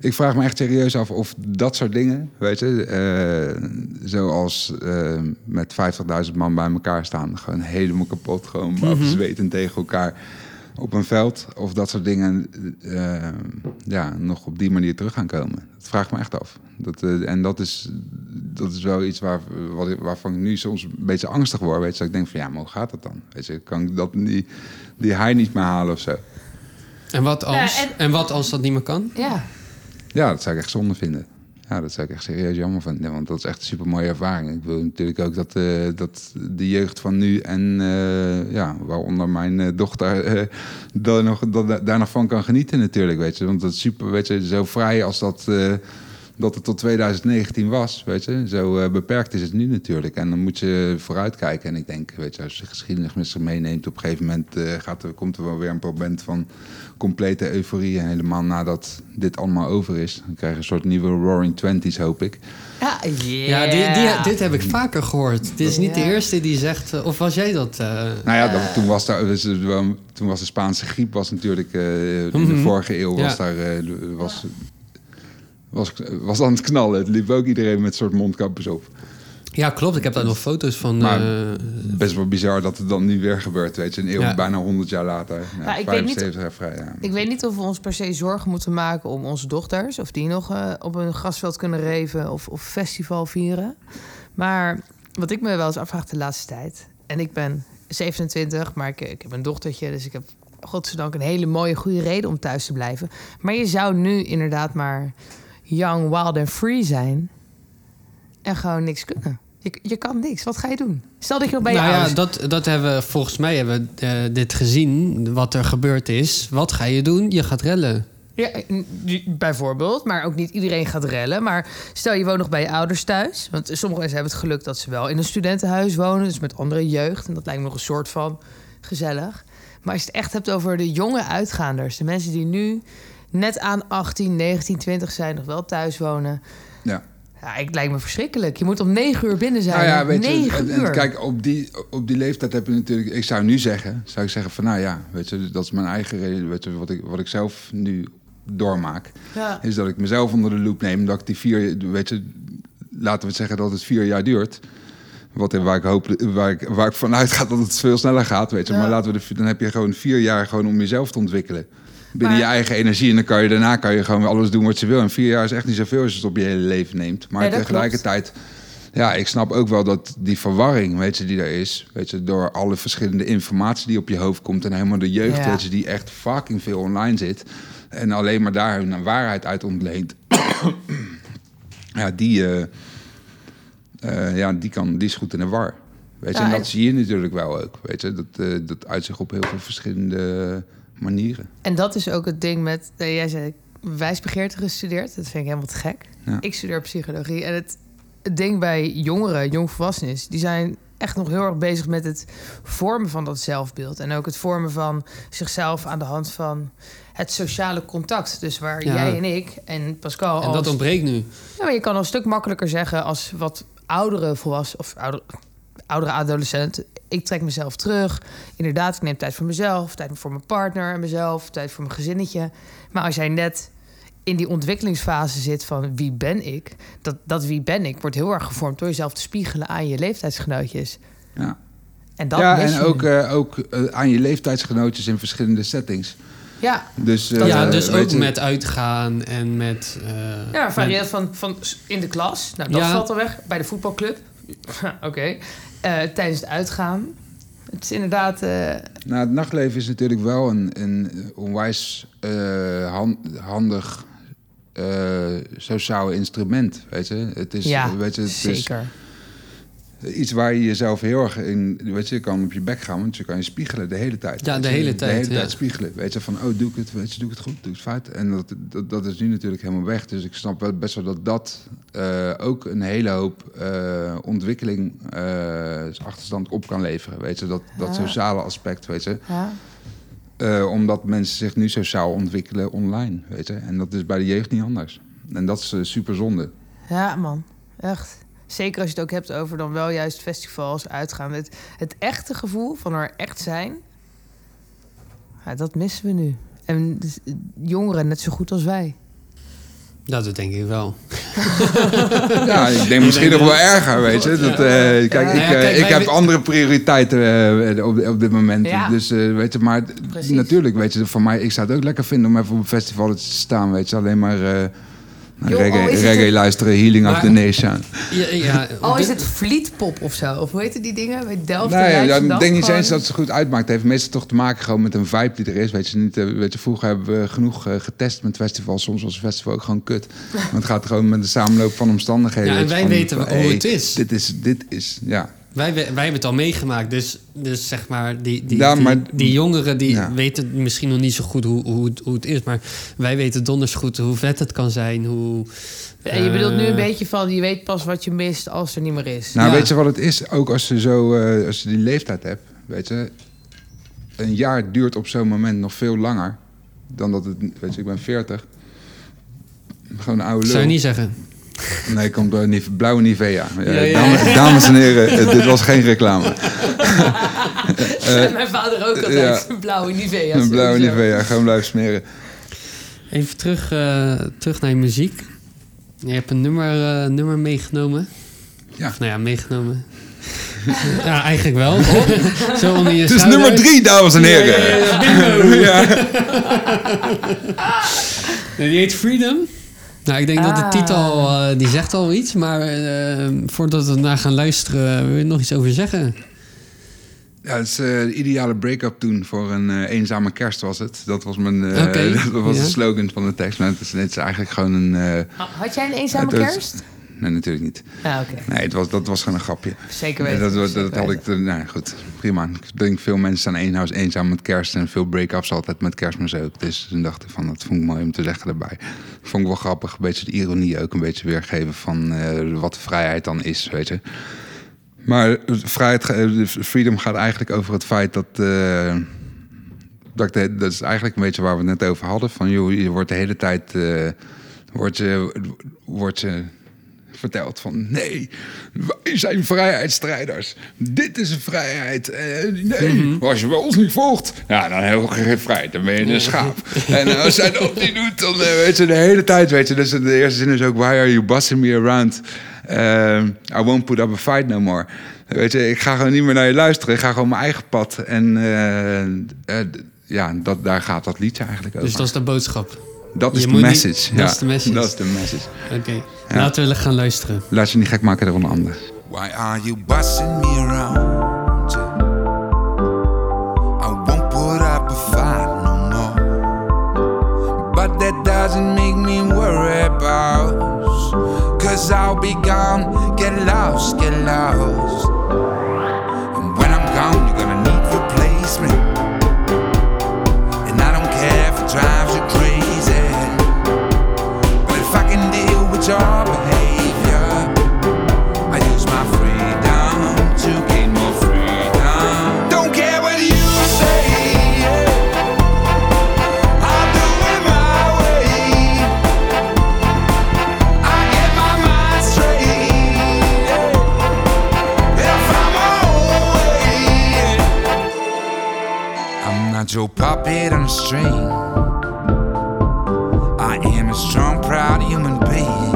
Ik vraag me echt serieus af of dat soort dingen, weet je, eh, zoals eh, met 50.000 man bij elkaar staan, gewoon helemaal kapot, gewoon zwetend tegen elkaar op een veld, of dat soort dingen eh, ja, nog op die manier terug gaan komen. Dat vraag ik me echt af. Dat, eh, en dat is, dat is wel iets waar, wat, waarvan ik nu soms een beetje angstig word. Weet je, dat ik denk van ja, maar hoe gaat dat dan? Weet je, kan ik dat, die, die high niet meer halen of zo? En wat als, Ja, en... en- wat als dat niet meer kan? Ja. Ja, dat zou ik echt zonde vinden. Ja, dat zou ik echt serieus jammer vinden. Want dat is echt een super mooie ervaring. Ik wil natuurlijk ook dat, eh, dat de jeugd van nu en eh, ja, waaronder mijn eh, dochter daar, nog, van kan genieten natuurlijk. Weet je. Want dat is super, weet je, zo vrij als dat, dat het tot 2019 was, weet je. Zo eh, beperkt is het nu natuurlijk. En dan moet je vooruitkijken. En ik denk, weet je, als je geschiedenis met zich meeneemt... op een gegeven moment eh, gaat er, komt er wel weer een moment van complete euforie. En helemaal nadat dit allemaal over is... dan krijg je een soort nieuwe Roaring Twenties, hoop ik. Ja, Ja, die, die, dit heb ik vaker gehoord. Dit is niet de Ja. eerste die zegt... eh, Of was jij dat? eh? Nou ja, dat, toen, was daar, dus, toen was de Spaanse griep was natuurlijk... eh, in de Mhm. vorige eeuw was Ja. daar... eh, was, was, was aan het knallen. Het liep ook iedereen met soort mondkapjes op. Ja, klopt. Ik heb daar nog foto's van. Maar- eh, Best wel bizar dat het dan nu weer gebeurt, weet je. Een eeuw, Ja. bijna 100 jaar later. Ja, Ja, ik weet niet- 75 jaar vrij, ja. Ik weet niet of we ons per se zorgen moeten maken om onze dochters... of die nog eh, op een grasveld kunnen reven of, of festival vieren. Maar wat ik me wel eens afvraag de laatste tijd... en ik ben 27, maar ik, ik heb een dochtertje... dus ik heb godzijdank een hele mooie, goede reden om thuis te blijven. Maar je zou nu inderdaad maar young, wild en free zijn... en gewoon niks kunnen. Je, je kan niks. Wat ga je doen? Stel dat je nog bij je nou ja, dat, dat hebben we volgens mij hebben we eh, dit gezien, wat er gebeurd is. Wat ga je doen? Je gaat rellen. Ja, bijvoorbeeld. Maar ook niet iedereen gaat rellen. Maar stel je woont nog bij je ouders thuis. Want sommige mensen hebben het geluk dat ze wel in een studentenhuis wonen. Dus met andere jeugd. En dat lijkt me nog een soort van gezellig. Maar als je het echt hebt over de jonge uitgaanders. De mensen die nu net aan 18, 19, 20 zijn. Nog wel thuis wonen. Ja. Ja, ik lijkt me verschrikkelijk. Je moet om 9 uur binnen zijn. Nou ja, weet je, 9 en, kijk, op die, op die leeftijd heb je natuurlijk... Ik zou nu zeggen, zou ik zeggen van nou ja, weet je, dat is mijn eigen reden. Weet je, wat ik, wat ik zelf nu doormaak, ja. is dat ik mezelf onder de loep neem. Dat ik die vier, weet je, laten we het zeggen dat het vier jaar duurt. Wat, waar, ik hoop, waar, ik, waar ik vanuit ga dat het veel sneller gaat, weet je. Ja. Maar laten we de, dan heb je gewoon vier jaar gewoon om jezelf te ontwikkelen. Binnen Maar- je eigen energie. En dan kan je daarna kan je gewoon alles doen wat je wil. En vier jaar is echt niet zoveel als je het op je hele leven neemt. Maar Nee, tegelijkertijd, ja, ik snap ook wel dat die verwarring, weet je, die er is. Weet je, door alle verschillende informatie die op je hoofd komt. En helemaal de jeugd, Ja. weet je, die echt fucking veel online zit. En alleen maar daar hun waarheid uit ontleent. ja, die, eh, eh, ja, die, kan, die is goed in de war. Weet je, Ja, en dat en- zie je natuurlijk wel ook. Weet je, dat, eh, dat uit zich op heel veel verschillende manieren. En dat is ook het ding met... eh, jij zei wijsbegeerte gestudeerd. Dat vind ik helemaal te gek. Ja. Ik studeer psychologie. En het, het ding bij jongeren, jongvolwassenen is... die zijn echt nog heel erg bezig met het vormen van dat zelfbeeld. En ook het vormen van zichzelf aan de hand van het sociale contact. Dus waar Ja. jij en ik en Pascal... En als- dat ontbreekt nu. ja, maar je kan al een stuk makkelijker zeggen als wat oudere volwassenen of oudere, oudere adolescent. Ik trek mezelf terug. Inderdaad, ik neem tijd voor mezelf, tijd voor mijn partner en mezelf, tijd voor mijn gezinnetje. Maar als jij net in die ontwikkelingsfase zit van wie ben ik, dat, dat wie ben ik wordt heel erg gevormd door jezelf te spiegelen aan je leeftijdsgenootjes. Ja. En dat ja, en ook, eh, ook eh, aan je leeftijdsgenootjes in verschillende settings. ja, Dus, eh, ja, dus weet ook je- met uitgaan en met... eh, ja met- variënt van, van in de klas. Nou, dat Ja. valt al weg. Bij de voetbalclub. Oké. Eh, tijdens het uitgaan. Het is inderdaad... eh, Nou, het nachtleven is natuurlijk wel een, een onwijs eh, han- handig eh, sociaal instrument. Weet je, het is, ja, weet je, het zeker. is iets waar je jezelf heel erg in. Weet je, je kan op je bek gaan, want je kan je spiegelen de hele tijd. Ja, de je. hele De tijd, hele ja. tijd spiegelen. Weet je, van oh, doe ik het, weet je, doe ik het goed, doe ik het fout. En dat, dat, dat is nu natuurlijk helemaal weg. Dus ik snap wel best wel dat dat eh, ook een hele hoop eh, ontwikkeling, eh, achterstand op kan leveren. Weet je, dat, dat Ja. sociale aspect, weet je. Ja. Eh, omdat mensen zich nu sociaal ontwikkelen online, weet je. En dat is bij de jeugd niet anders. En dat is super zonde. ja, man. Echt. Zeker als je het ook hebt over dan wel juist festivals, uitgaan. Het, het echte gevoel van er echt zijn. Ja, dat missen we nu. En dus, eh, jongeren net zo goed als wij. Ja, dat denk ik wel. Ja, ik denk misschien nog wel erger, weet je. Dat, eh, kijk, Ja. ik, eh, kijk, ik heb andere prioriteiten eh, op, op dit moment. Ja. Dus eh, weet je, maar Precies. natuurlijk, weet je, voor mij, ik zou het ook lekker vinden om even op een festival te staan, weet je. Alleen maar Joh, reggae, al is het reggae een- luisteren, Healing of the Nation. Ja, ja, Al is het Fleetpop of zo. Of hoe heet die dingen? Bij Delft Nee, en ja, ik denk niet gewoon. eens dat het zo goed uitmaakt. Het heeft meestal toch te maken gewoon met een vibe die er is. Weet je, niet, eh, weet je, vroeger hebben we genoeg eh, getest met festivals. Soms was een festival ook gewoon kut. Want het gaat gewoon met de samenloop van omstandigheden. Ja, en wij van- weten van, hoe hey, het is. Dit is, dit is, ja. Wij, wij hebben het al meegemaakt, dus, dus zeg maar, die, die, Ja, die, maar- die jongeren die Ja. weten misschien nog niet zo goed hoe, hoe, het- hoe het is, maar wij weten donders goed hoe vet het kan zijn. Hoe, En je bedoelt nu eh, een beetje van, je weet pas wat je mist als er niet meer is. Nou, Ja. weet je wat het is? Ook als je, zo, eh, als je die leeftijd hebt, weet je... Een jaar duurt op zo'n moment nog veel langer dan dat het... Weet je, ik ben 40. Gewoon een oude lul. Zou je niet zeggen? Nee, komt door Nive- blauwe Nivea. Ja, Ja, ja, dames, dames en heren, eh, dit was geen reclame. Mijn vader ook altijd ja. een blauwe Nivea. Een blauwe. Nivea, gewoon blijven smeren. Even terug, eh, terug naar je muziek. Je hebt een nummer, eh, nummer meegenomen. Ja. Of, nou ja, meegenomen. ja, eigenlijk wel. Zo onder je Het is schouder. nummer drie, dames en heren. Ja, ja, ja, bingo. Ja. Die heet Freedom. Nou, ik denk dat de Ah. titel, eh, die zegt al iets. Maar eh, voordat we naar gaan luisteren, wil je er nog iets over zeggen? Ja, het is eh, de ideale break-up toen voor een eh, eenzame kerst was het. Dat was, mijn, eh, dat was ja. de slogan van de tekst. Maar het is, het is eigenlijk gewoon een... Had jij een eenzame kerst? Nee, natuurlijk niet. Oké. Nee, het was, dat was gewoon een grapje. Zeker weten. dat, dat, had ik... Nou, goed, prima. Ik denk veel mensen staan eenhuis eenzaam met kerst... en veel break-ups altijd met kerstmis ook. Dus toen dacht ik van, dat vond ik mooi om te zeggen erbij. Vond ik wel grappig, een beetje de ironie ook een beetje weergeven... van eh, wat vrijheid dan is, weet je. Maar vrijheid, eh, freedom gaat eigenlijk over het feit dat... eh, dat, is eigenlijk een beetje waar we het net over hadden. Van, joh, je wordt de hele tijd... eh, wordt je, wordt je verteld van... nee, wij zijn vrijheidsstrijders. Dit is een vrijheid. Eh, nee, als je bij ons niet volgt... ja, dan heb je geen vrijheid. Dan ben je een schaap. en als zij dat niet doet, dan eh, weet je de hele tijd... weet je, dus de eerste zin is ook... why are you bossing me around? Eh, I won't put up a fight no more. Weet je, ik ga gewoon niet meer naar je luisteren. Ik ga gewoon mijn eigen pad. En ja, dat, daar gaat dat liedje eigenlijk over. Dus dat is de boodschap. Dat is de message. dat ja, is de message. Dat is de message. Oké, laten we gaan luisteren. Laat je niet gek maken door een ander. Why are you bossing me around? I won't put up a fight no more. But that doesn't make me worry about. Cause I'll be gone, get lost, get lost. Your puppet on a string. I am a strong, proud human being.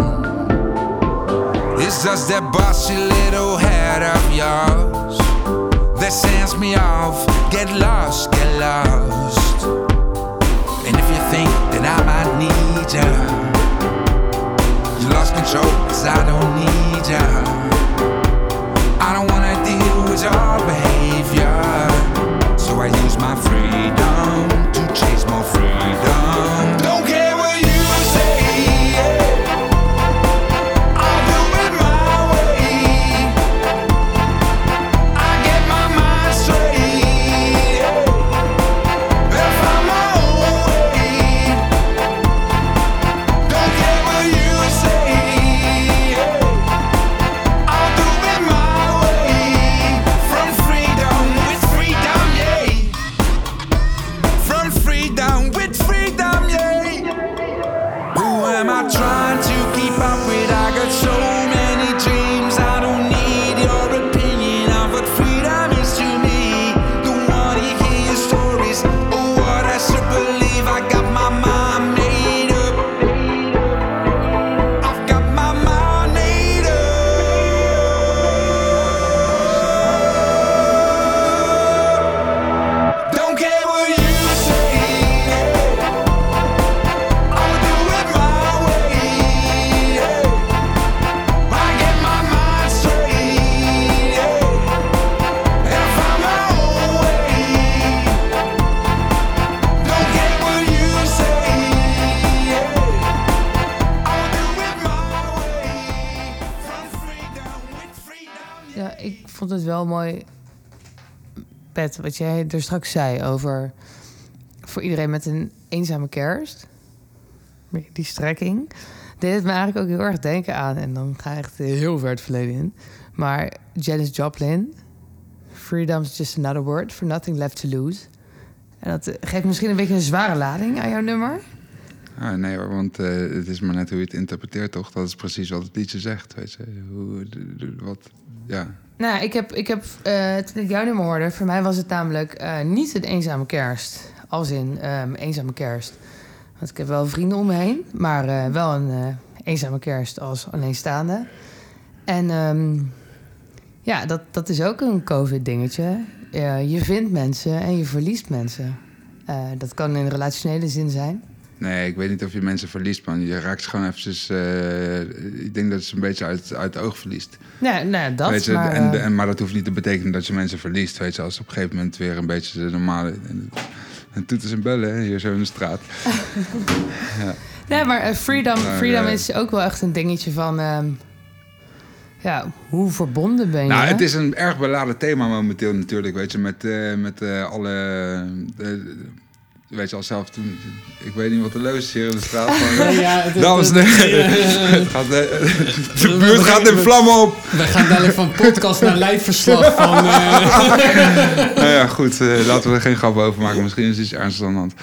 It's just that bossy little head of yours that sends me off. Get lost, get lost. And if you think that I might need you, you lost control, cause I don't need you. I don't wanna deal with your behavior. So I use my freedom to chase more freedom. Wat jij er straks zei over voor iedereen met een eenzame kerst. Die strekking. Deed het me eigenlijk ook heel erg denken aan. En dan ga ik echt heel ver het verleden in. Maar Janis Joplin. Freedom's just another word for nothing left to lose. En dat eh, geeft misschien een beetje een zware lading aan jouw nummer. Ah, nee hoor, want eh, het is maar net hoe je het interpreteert, toch? Dat is precies wat het liedje zegt, weet je. Hoe, wat, ja. Nou, ik heb, ik heb eh, toen ik jouw nummer hoorde, voor mij was het namelijk eh, niet een eenzame kerst. Als in ehm, eenzame kerst. Want ik heb wel vrienden om me heen, maar eh, wel een eenzame kerst als alleenstaande. En ehm, ja, dat, dat is ook een COVID-dingetje. Je vindt mensen en je verliest mensen. Dat kan in relationele zin zijn. Nee, ik weet niet of je mensen verliest, man. Je raakt ze gewoon eventjes... eh, ik denk dat ze een beetje uit, uit het oog verliest. Nou, nou dat, weet je, maar... en, eh, en, maar dat hoeft niet te betekenen dat je mensen verliest. Weet je, als op een gegeven moment weer een beetje de normale... En toeters en bellen, hè, hier zo in de straat. Nee, maar eh, freedom, Maar, freedom eh, is ook wel echt een dingetje van... ehm, ja, hoe verbonden ben je? Nou, het is een erg beladen thema momenteel natuurlijk, weet je, met, met alle... weet je, al zelf toen... Ik weet niet wat de leus is hier in de straat. Maar, Ja, het- Dames en heren, eh, de buurt gaat in vlammen op. We gaan dadelijk van podcast naar live-verslag van... eh, nou ja, goed, eh, laten we er geen grap over maken. Misschien is iets ernstigs aan de hand.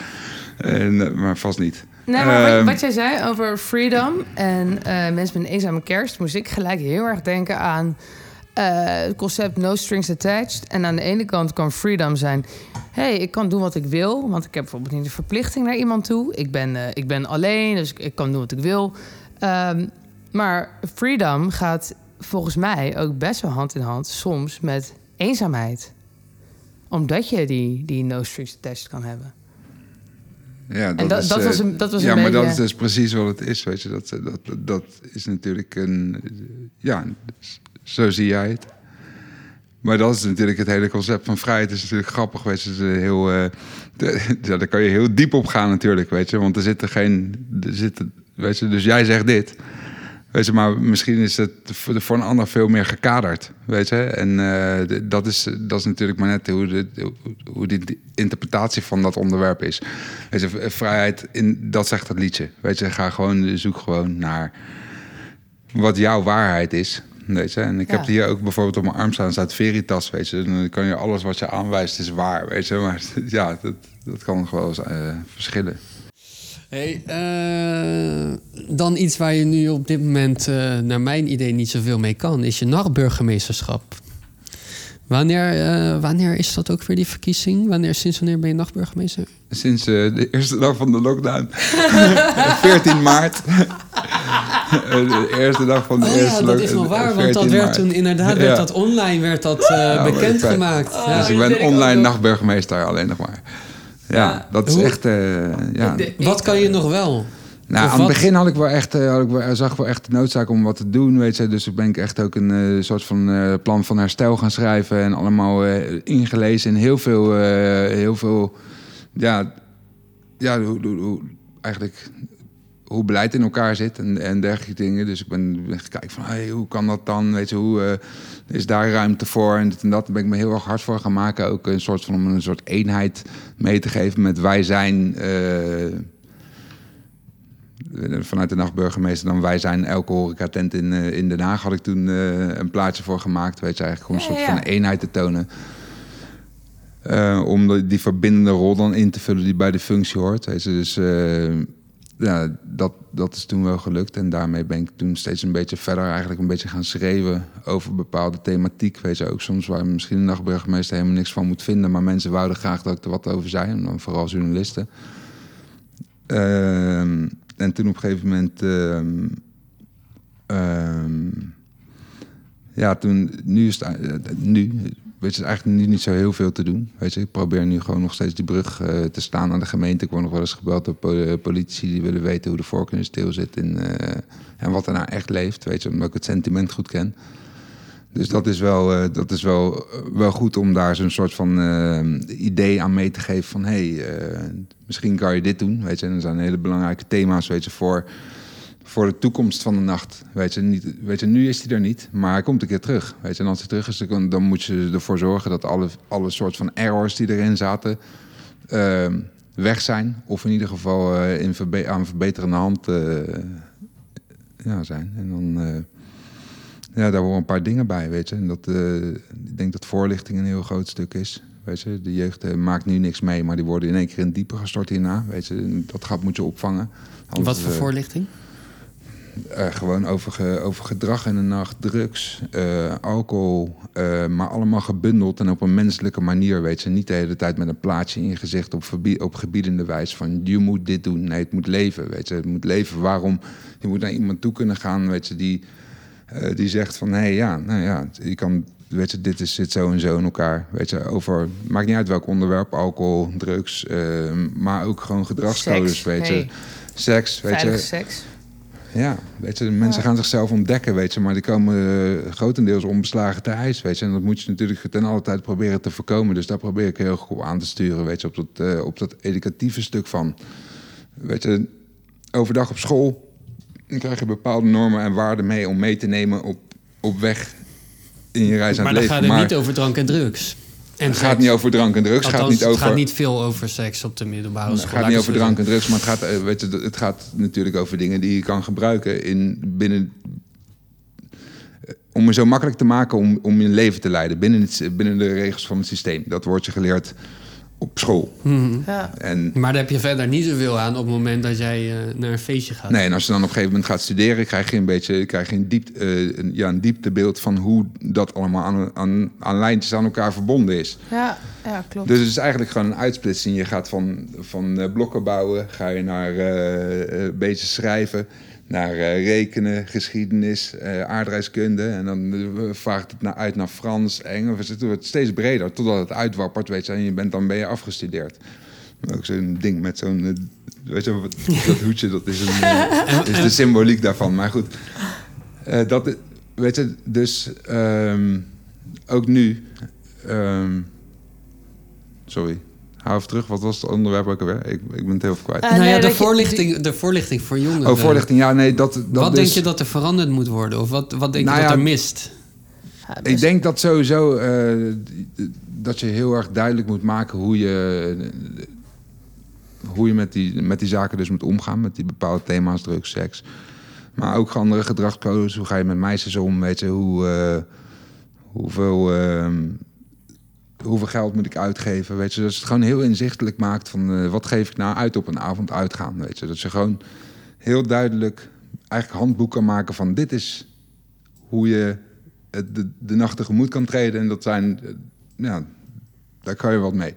En, eh, maar vast niet. Nee, maar wat, Ehm, wat jij zei over freedom en eh, mensen met een eenzame kerst... moest ik gelijk heel erg denken aan eh, het concept no strings attached. En aan de ene kant kan freedom zijn... hey, ik kan doen wat ik wil, want ik heb bijvoorbeeld niet de verplichting naar iemand toe. Ik ben, eh, ik ben alleen, dus ik, ik kan doen wat ik wil. Ehm, maar freedom gaat volgens mij ook best wel hand in hand... soms met eenzaamheid. Omdat je die, die no strings attached kan hebben. Ja, En dat, is, dat, eh, was een, dat was ja, een maar beetje... dat is dus precies wat het is, weet je. Dat, dat, dat, dat is natuurlijk een... Ja, zo zie jij het. Maar dat is natuurlijk het hele concept van vrijheid. is natuurlijk grappig, weet je. Heel, eh, daar kan je heel diep op gaan natuurlijk, weet je. Want er zitten geen... Er zitten, weet je, dus jij zegt dit. Weet je, maar misschien is het voor, een ander veel meer gekaderd, weet je. En eh, dat, is, dat is natuurlijk maar net hoe de, hoe de interpretatie van dat onderwerp is. Weet je, vrijheid, in, dat zegt het liedje. Weet je, ga gewoon, zoek gewoon naar wat jouw waarheid is. Weet je, en ik Ja. heb hier ook bijvoorbeeld op mijn arm staan, staat Veritas, weet je. Dan kan je alles wat je aanwijst is waar, weet je. Maar ja, dat, dat kan nog wel eens eh, verschillen. Hey, eh, dan iets waar je nu op dit moment, eh, naar mijn idee, niet zoveel mee kan, is je nachtburgemeesterschap. Wanneer, eh, wanneer is dat ook weer die verkiezing? Wanneer, sinds wanneer ben je nachtburgemeester? Sinds eh, de eerste dag van de lockdown. 14 maart. Eh, de eerste dag van de Oh eerste ja, dat is wel waar, want 14 dat werd maart. toen inderdaad werd Ja. dat online werd dat, eh, bekendgemaakt. Dus ik ben ik online nog. nachtburgemeester alleen nog maar. Ja, Ja. dat is Hoe- echt... eh, ja. Wat kan je nog wel? Nou, Of aan het begin had ik wel echt, eh, had ik wel, zag ik wel echt de noodzaak om wat te doen, weet je. Dus ik ben ik echt ook een eh, soort van eh, plan van herstel gaan schrijven en allemaal ingelezen in heel veel, heel veel, ja, ja, hoe, hoe, hoe- eigenlijk hoe beleid in elkaar zit en, en dergelijke dingen. Dus ik ben, ben gaan kijken van, hey, hoe kan dat dan? Weet je, hoe is daar ruimte voor? En dit en dat. Daar ben ik me heel erg hard voor gaan maken. Ook een soort van om een soort eenheid mee te geven met wij zijn. Vanuit de nachtburgemeester dan wij zijn elke horecatent in, eh, in Den Haag had ik toen eh, een plaatje voor gemaakt. Weet je, eigenlijk om een soort van eenheid te tonen. Eh, om de- die verbindende rol dan in te vullen die bij de functie hoort. Weet je. Dus eh, ja, dat, dat is toen wel gelukt. En daarmee ben ik toen steeds een beetje verder eigenlijk een beetje gaan schreeuwen over bepaalde thematiek. Weet je, ook soms waar misschien een nachtburgemeester helemaal niks van moet vinden. Maar mensen wouden graag dat ik er wat over zei. En dan vooral journalisten. Ehm, en toen op een gegeven moment. ehm, ehm, ja, toen. Nu is het. eh, nu. Weet je, eigenlijk nu niet zo heel veel te doen. Weet je, ik probeer nu gewoon nog steeds die brug eh, te staan aan de gemeente. Ik word nog wel eens gebeld door po- politici die willen weten hoe de in de steel zit. En, eh, en wat er nou echt leeft. Weet je, omdat ik het sentiment goed ken. Dus dat is wel, eh, dat is wel, eh, wel goed om daar zo'n soort van eh, idee aan mee te geven van hé, hey, misschien kan je dit doen. Weet je, en er zijn hele belangrijke thema's, weet je, voor voor de toekomst van de nacht. Weet je, niet, weet je, nu is hij er niet, maar hij komt een keer terug. Weet je, en als hij terug is, dan, dan moet je ervoor zorgen dat alle, alle soort van errors die erin zaten ehm, weg zijn. Of in ieder geval in verbe aan verbeterende hand ja, zijn. En dan, ja, daar horen een paar dingen bij, weet je. En dat, eh, ik denk dat voorlichting een heel groot stuk is. Weet je, de jeugd eh, maakt nu niks mee, maar die worden in één keer in dieper gestort hierna. Weet je, dat gat moet je opvangen. Anders, Wat voor eh, voorlichting? gewoon over, ge- over gedrag in de nacht, drugs, alcohol, maar allemaal gebundeld en op een menselijke manier, weet je. Niet de hele tijd met een plaatje in je gezicht op, op gebiedende wijze van je moet dit doen. Nee, het moet leven, weet je. Het moet leven. Waarom? Je moet naar iemand toe kunnen gaan, weet je, die, eh, die zegt van, hé, hey, ja, nou ja, je kan, weet je, dit is, zit zo en zo in elkaar. Weet je, over, maakt niet uit welk onderwerp, alcohol, drugs, eh, maar ook gewoon gedragscodes, Seks, weet je. hey. Seks, weet je. seks. Ja, weet je, mensen gaan zichzelf ontdekken, weet je, maar die komen eh, grotendeels onbeslagen te ijs, weet je. En dat moet je natuurlijk ten alle tijd proberen te voorkomen. Dus daar probeer ik heel goed op aan te sturen, weet je, op dat, eh, op dat educatieve stuk van. Weet je, overdag op school dan krijg je bepaalde normen en waarden mee om mee te nemen op, op weg in je reis aan Maar het dan leven. gaat het maar niet over drank en drugs. En het gaat niet over drank en drugs, het gaat Althans, niet over... het gaat niet veel over seks op de middelbare Het school. gaat laat niet over het drank en drugs, maar het gaat, eh, weet je, het gaat natuurlijk over dingen die je kan gebruiken in, binnen, eh, om het zo makkelijk te maken om, om je leven te leiden binnen, het, binnen de regels van het systeem. Dat wordt je geleerd op school. Ja. En. Maar daar heb je verder niet zoveel aan op het moment dat jij eh, naar een feestje gaat. nee, en als je dan op een gegeven moment gaat studeren, krijg je een beetje krijg je een, diep, eh, een, ja, een dieptebeeld van hoe dat allemaal aan, aan, aan lijntjes aan elkaar verbonden is. Ja, ja, klopt. Dus het is eigenlijk gewoon een uitsplitsing. Je gaat van, van eh, blokken bouwen, ga je naar eh, eh, een beetje schrijven, naar eh, rekenen, geschiedenis, eh, aardrijkskunde. En dan eh, vaart het naar, uit naar Frans, Engels. Het wordt steeds breder, totdat het uitwappert, weet je. En je bent, dan ben je afgestudeerd. Ook zo'n ding met zo'n... weet je, wat- dat hoedje, dat is, een, is de symboliek daarvan. Maar goed, dat, weet je, dus ehm, ook nu... ehm, Sorry. Hou even terug. Wat was het onderwerp ook alweer? Ik, ik ben het heel even kwijt. Eh, nou nee, ja, de dat je- voorlichting, de voorlichting voor jongeren. oh, voorlichting. Ja, nee, dat... dat wat dus- denk je dat er veranderd moet worden? Of wat, wat denk Nou je dat ja, er mist? Ja, Ik best- denk dat sowieso... eh, dat je heel erg duidelijk moet maken hoe je... hoe je met die, met die zaken dus moet omgaan. Met die bepaalde thema's, drugs, seks. Maar ook andere gedragscodes. Hoe ga je met meisjes om? Weet je, hoe... eh, hoeveel... hoeveel geld moet ik uitgeven? Weet je, dat je het gewoon heel inzichtelijk maakt van eh, wat geef ik nou uit op een avond uitgaan. Weet je, dat je gewoon heel duidelijk eigenlijk handboek kan maken van dit is hoe je het- de, de nacht tegemoet kan treden. En dat zijn, eh, ja, daar kan je wat mee.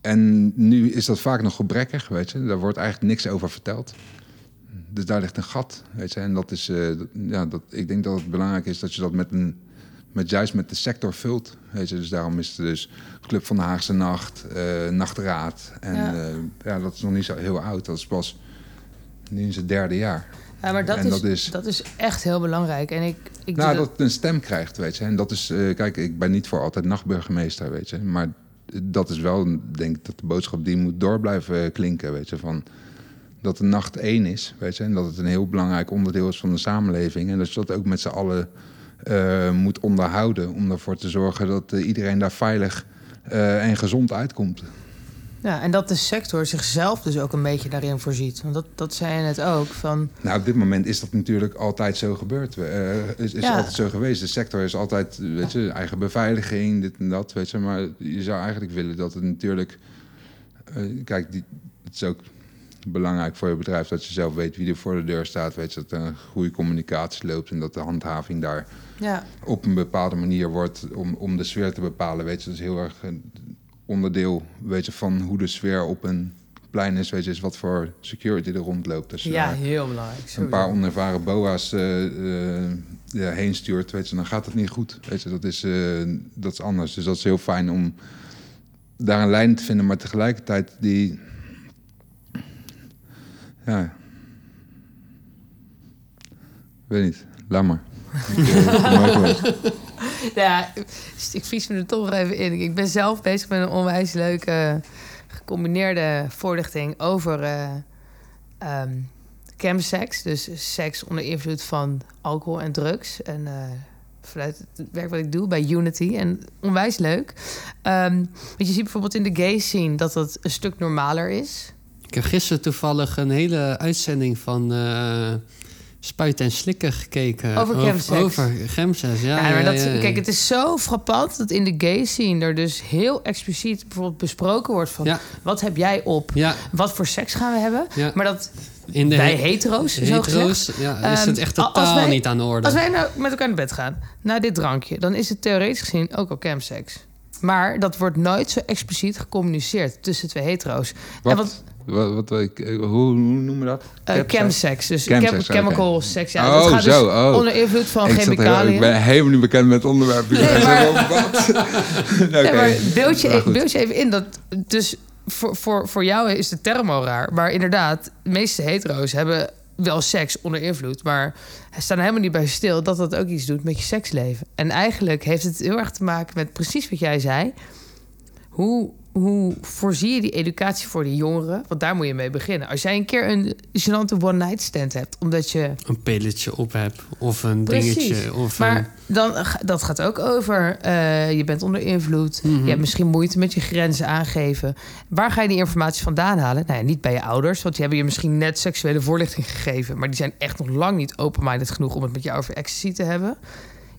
En nu is dat vaak nog gebrekkig, weet je. Daar wordt eigenlijk niks over verteld. Dus daar ligt een gat, weet je. En dat is, eh, dat- ja, dat, ik denk dat het belangrijk is dat je dat met een, met juist met de sector vult, weet je. Dus daarom is het dus Club van de Haagse Nacht, eh, Nachtraad. En Ja. ja. ja, dat is nog niet zo heel oud. Dat is pas nu in zijn derde jaar. Ja, maar dat, en is, dat is- dat is echt heel belangrijk. En ik, ik Nou, dat het een stem krijgt, weet je. En dat is, eh, kijk, ik ben niet voor altijd nachtburgemeester, weet je. Maar dat is wel, denk ik, dat de boodschap die moet door blijven klinken, weet je. Van dat de nacht één is, weet je. En dat het een heel belangrijk onderdeel is van de samenleving. En dat je dat ook met z'n allen eh, moet onderhouden. Om ervoor te zorgen dat eh, iedereen daar veilig eh, en gezond uitkomt. Ja, en dat de sector zichzelf dus ook een beetje daarin voorziet. Want dat, dat zei je net ook. Van, Nou, op dit moment is dat natuurlijk altijd zo gebeurd. Is is Ja. altijd zo geweest. De sector is altijd, weet je, eigen beveiliging, dit en dat, weet je. Maar je zou eigenlijk willen dat het natuurlijk... kijk, die, het is ook belangrijk voor je bedrijf dat je zelf weet wie er voor de deur staat. Weet je, dat er een goede communicatie loopt en dat de handhaving daar ja, op een bepaalde manier wordt om, om de sfeer te bepalen. Weet je, dat is heel erg een onderdeel weet je, van hoe de sfeer op een plein is. Weet je, is wat voor security er rondloopt. Dus, ja, heel belangrijk. een sowieso. paar onervaren boa's ja, heen stuurt, weet je, dan gaat het niet goed. Weet je, dat is, eh, dat is anders. Dus dat is heel fijn om daar een lijn te vinden, maar tegelijkertijd die. Ja. Weet niet, laat maar. Ja, ik vries me er toch nog even in. Ik ben zelf bezig met een onwijs leuke gecombineerde voorlichting over eh, ehm, chemsex. Dus seks onder invloed van alcohol en drugs. En eh, vanuit het werk wat ik doe bij Unity. En onwijs leuk. Ehm, want je ziet bijvoorbeeld in de gay scene dat dat een stuk normaler is. Ik heb gisteren toevallig een hele uitzending van eh Spuiten en Slikken gekeken. Over chemsex. Over chemsex, ja. Ja, maar dat, ja, ja. Kijk, het is zo frappant dat in de gay scene er dus heel expliciet bijvoorbeeld besproken wordt van Ja. wat heb jij op? Ja, Wat voor seks gaan we hebben? ja. Maar dat In de he- hetero's, zo hetero's ja, is Ehm, het echt als totaal wij- niet aan de orde. Als wij nou met elkaar naar bed gaan, na dit drankje, dan is het theoretisch gezien ook al chemsex. Maar dat wordt nooit zo expliciet gecommuniceerd tussen twee hetero's. Wat? En wat Wat, wat, ik- eh, hoe, hoe noemen we dat? eh, chemsex, dus Chemsex, chem- oké. chemical sex. Ja, Oh, dat gaat zo, dus oh. onder invloed van ik, heel- chemicaliën. ik ben helemaal niet bekend met het onderwerp. Dus Nee, maar- wat? Maar beeld je, goed. beeld je even in dat. Dus voor, voor, voor jou is de term al raar. Maar inderdaad, de meeste hetero's hebben wel seks onder invloed. Maar staan helemaal niet bij stil dat dat ook iets doet met je seksleven. En eigenlijk heeft het heel erg te maken met precies wat jij zei. Hoe, hoe voorzie je die educatie voor de jongeren? Want daar moet je mee beginnen. Als jij een keer een gênante one-night stand hebt, omdat je Een pilletje op heb of een Precies. dingetje. Of Maar een- dan, dat gaat ook over. eh, je bent onder invloed. Mhm. Je hebt misschien moeite met je grenzen aangeven. Waar ga je die informatie vandaan halen? Nou ja, niet bij je ouders, want die hebben je misschien net seksuele voorlichting gegeven. Maar die zijn echt nog lang niet open-minded genoeg om het met jou over ecstasy te hebben.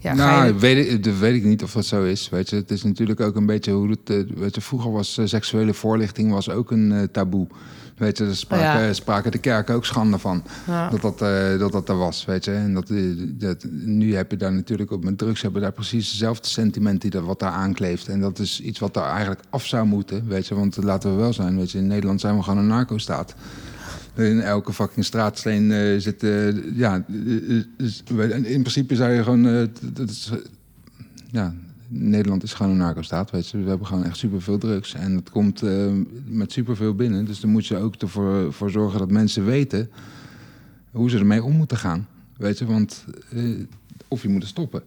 Ja, nou, je... weet ik, dat weet ik niet of dat zo is. Weet je, het is natuurlijk ook een beetje hoe het. eh, Weet je, vroeger was eh, seksuele voorlichting was ook een eh, taboe. Weet je, daar spraken, Oh ja. spraken de kerken ook schande van. Ja. Dat, dat, dat dat er was. Weet je, en dat, dat, nu heb je daar natuurlijk ook met drugs hebben daar precies hetzelfde sentiment die dat, wat daar aankleeft. En dat is iets wat daar eigenlijk af zou moeten. Weet je, want laten we wel zijn. Weet je, in Nederland zijn we gewoon een narco-staat. In elke fucking straatsteen eh zit. eh, ja, eh, is- in principe zou je gewoon. is, ja, Nederland is gewoon een narco-staat. Weet je. We hebben gewoon echt superveel drugs. En dat komt eh, met superveel binnen. Dus dan moet je ook ervoor voor zorgen dat mensen weten hoe ze ermee om moeten gaan. Weet je, want. of je moet stoppen.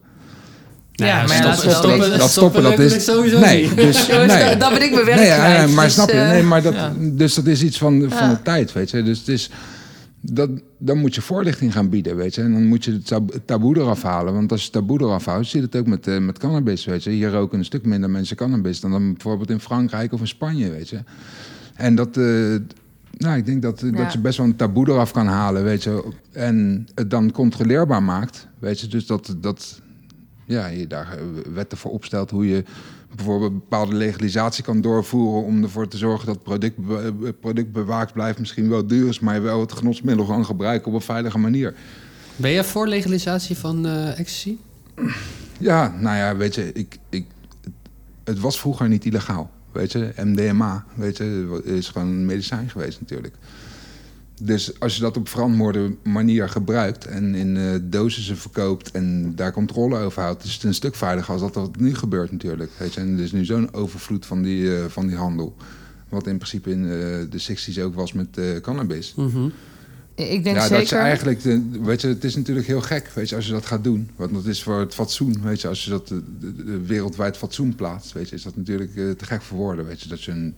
Ja, maar ja, stoppen- Dat stoppen, dat is. sowieso nee, niet. dus. Nee. dan- ben ik mijn werk Nee, ja, kwijt, ja, maar dus, snap je? eh, Nee, maar dat, ja. Dus dat is iets van, van Ja. de tijd, weet je. Dus het is, dat, dan moet je voorlichting gaan bieden, weet je. En dan moet je het tab- het taboe eraf halen. Want als je het taboe eraf houdt, zie je het ook met, eh, met cannabis, weet je. Hier roken een stuk minder mensen cannabis dan, dan bijvoorbeeld in Frankrijk of in Spanje, weet je. En dat... eh, nou, ik denk dat, Ja. dat je best wel een taboe eraf kan halen, weet je. En het dan controleerbaar maakt, weet je. Dus dat, dat ja, je daar eh, wetten voor opstelt hoe je bijvoorbeeld een bepaalde legalisatie kan doorvoeren om ervoor te zorgen dat het product, het product bewaakt blijft, misschien wel duur is, maar je wel het genotsmiddel kan gebruiken op een veilige manier. Ben jij voor legalisatie van eh ecstasy? Ja, nou ja, weet je, ik, ik, het, het was vroeger niet illegaal. Weet je, MDMA, weet je, is gewoon een medicijn geweest natuurlijk. Dus als je dat op verantwoorde manier gebruikt en in eh dosissen verkoopt en daar controle over houdt, is het een stuk veiliger als dat wat nu gebeurt natuurlijk. Weet je, en er is nu zo'n overvloed van die, eh, van die handel. Wat in principe in eh, de 60s ook was met cannabis. Mhm. Ik denk Ja, zeker... dat je eigenlijk, de, weet je, het is natuurlijk heel gek, weet je, als je dat gaat doen. Want dat is voor het fatsoen, weet je, als je dat de, wereldwijd fatsoen plaatst, weet je, is dat natuurlijk te gek voor woorden, weet je, dat je een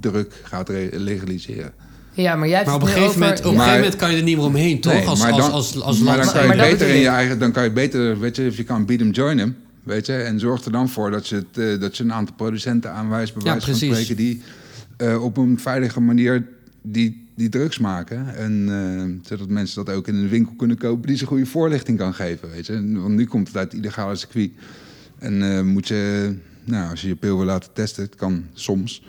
druk gaat re- legaliseren. Ja, maar jij hebt Maar op een gegeven moment, op over- een Maar- gegeven moment kan je er niet meer omheen, toch? Nee, als, maar als, dan- als, als, maar land. dan kan je Maar beter in je eigen, dan kan je beter, weet je, if you can beat them, join them, weet je, en zorg er dan voor dat je, het, eh, dat je een aantal producenten aanwijst, bij Ja, wijze van precies. spreken, die eh, op een veilige manier die, die drugs maken. En eh, zodat mensen dat ook in een winkel kunnen kopen die ze goede voorlichting kan geven, weet je. Want nu komt het uit het illegale circuit. En eh, moet je, nou, als je je pil wil laten testen, het kan soms.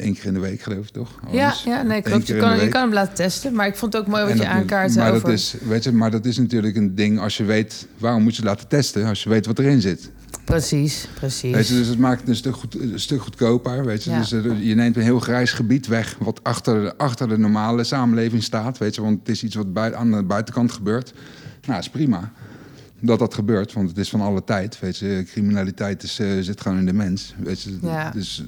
Één keer in de week, geloof ik toch? Ja, Anders. ja, nee, klopt. Je kan, je kan hem laten testen. Maar ik vond het ook mooi wat je aankaart maar over... Dat is, weet je, maar dat is natuurlijk een ding als je weet... waarom moet je het laten testen? Als je weet wat erin zit. Precies, precies. Weet je, dus het maakt het een stuk, goed, een stuk goedkoper. Weet je? Ja. Dus eh, je neemt een heel grijs gebied weg... wat achter, de- achter de normale samenleving staat. Weet je? Want het is iets wat bui- aan de buitenkant gebeurt. Nou, is prima dat dat gebeurt. Want het is van alle tijd. Weet je? Criminaliteit is, eh, zit gewoon in de mens. Weet je? Ja. Dus,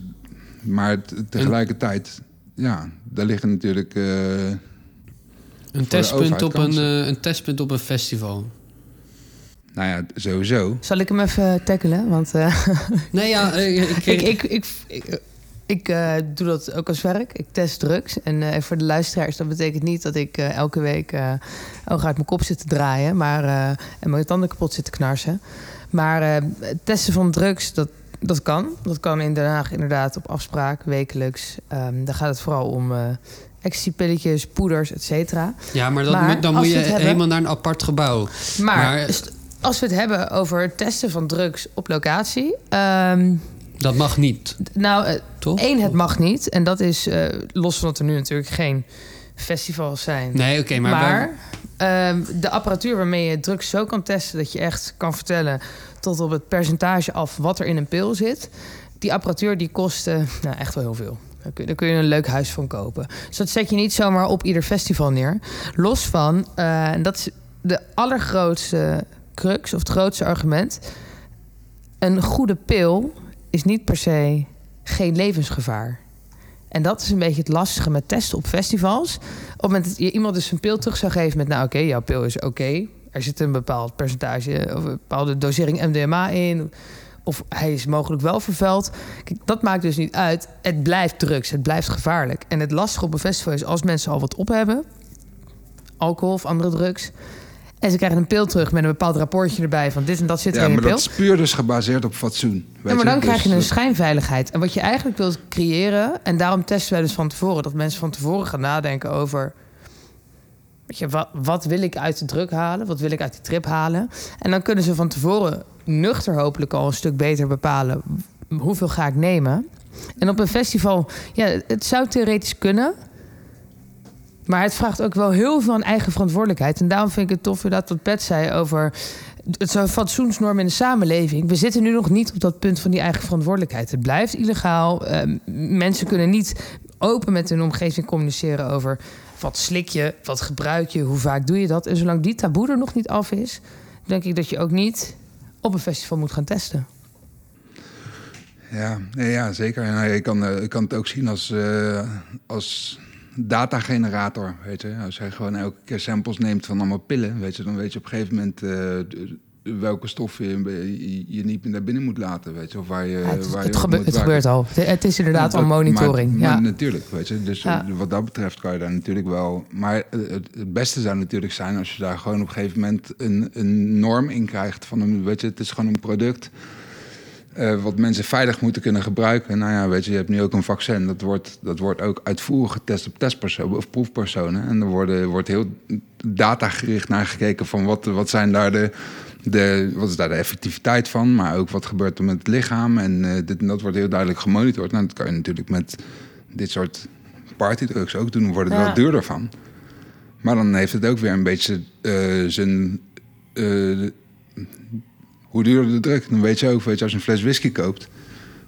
maar tegelijkertijd... Ja, daar liggen natuurlijk... eh, Een testpunt, op een, eh, een testpunt op een festival. nou ja, sowieso. Zal ik hem even tackelen? Want eh, Nee, ja, eh, ik, ik, ik, ik, ik- Ik eh, doe dat ook als werk. Ik test drugs. En eh, voor de luisteraars, dat betekent niet dat ik eh, elke week eh ogen uit mijn kop zit te draaien. Maar, eh, en mijn tanden kapot zit te knarsen. Maar eh, het testen van drugs, dat, dat kan. Dat kan in Den Haag inderdaad op afspraak, wekelijks. Ehm daar gaat het vooral om eh ecstasy-pilletjes, poeders, et cetera. Ja, maar, dan als moet je hebben- helemaal naar een apart gebouw. Maar, als we het hebben over het testen van drugs op locatie... ehm, Dat mag niet, nou, eh, toch? Eén, het mag niet. En dat is eh, los van dat er nu natuurlijk geen festivals zijn. Nee, oké, maar... ehm, de apparatuur waarmee je drugs zo kan testen... dat je echt kan vertellen tot op het percentage af wat er in een pil zit... die apparatuur die kost nou, echt wel heel veel. Daar kun, daar kun je een leuk huis van kopen. Dus dat zet je niet zomaar op ieder festival neer. Los van, eh, en dat is de allergrootste crux of het grootste argument... een goede pil is niet per se geen levensgevaar. En dat is een beetje het lastige met testen op festivals. Op het moment dat je iemand dus een pil terug zou geven met... nou oké, jouw pil is oké. Er zit een bepaald percentage of een bepaalde dosering MDMA in... of hij is mogelijk wel vervuild. Dat maakt dus niet uit. Het blijft drugs, het blijft gevaarlijk. En het lastige op een festival is als mensen al wat op hebben... alcohol of andere drugs... en ze krijgen een pil terug met een bepaald rapportje erbij... van dit en dat zit er Ja, in maar pil... dat is puur dus gebaseerd op fatsoen. Weet Ja, maar dan je? krijg je Dus een schijnveiligheid. En wat je eigenlijk wilt creëren, en daarom testen wij dus van tevoren, dat mensen van tevoren gaan nadenken over. Weet je, wat, wat wil ik uit de druk halen? Wat wil ik uit die trip halen? En dan kunnen ze van tevoren nuchter hopelijk al een stuk beter bepalen hoeveel ga ik nemen. En op een festival, ja, het zou theoretisch kunnen. Maar het vraagt ook wel heel veel aan eigen verantwoordelijkheid. En daarom vind ik het tof dat wat Pet zei over het is fatsoensnorm in de samenleving. We zitten nu nog niet op dat punt van die eigen verantwoordelijkheid. Het blijft illegaal. Ehm, mensen kunnen niet open met hun omgeving communiceren over wat slik je, wat gebruik je, hoe vaak doe je dat. En zolang die taboe er nog niet af is, denk ik dat je ook niet op een festival moet gaan testen. Ja, ja zeker. Eh, je kan, eh, je kan het ook zien als, eh, als datagenerator. Weet je? Als je gewoon elke keer samples neemt van allemaal pillen, weet je, dan weet je op een gegeven moment eh, welke stoffen je, je, je niet meer naar binnen moet laten. Weet je, of waar je, Ja, het, waar je het, gebe- gebeurt al. Het, is inderdaad Ja, al monitoring. Maar, ja. maar natuurlijk, weet je. Dus Ja. eh, wat dat betreft kan je daar natuurlijk wel... Maar eh, het, het beste zou natuurlijk zijn als je daar gewoon op een gegeven moment een, een norm in krijgt. Van een, weet je, het is gewoon een product eh, wat mensen veilig moeten kunnen gebruiken. Nou ja, weet je, je hebt nu ook een vaccin. Dat wordt, dat wordt ook uitvoerig getest op testpersonen of proefpersonen. En er worden, wordt heel datagericht naar gekeken van wat, wat zijn daar de... De, wat is daar de effectiviteit van, maar ook wat gebeurt er met het lichaam. En eh, dit en dat wordt heel duidelijk gemonitord. Nou, dat kan je natuurlijk met dit soort partydrugs ook doen. Het Ja. wel duurder van. Maar dan heeft het ook weer een beetje eh, zijn... hoe duurder de druk, dan weet je ook, weet je, als je een fles whisky koopt...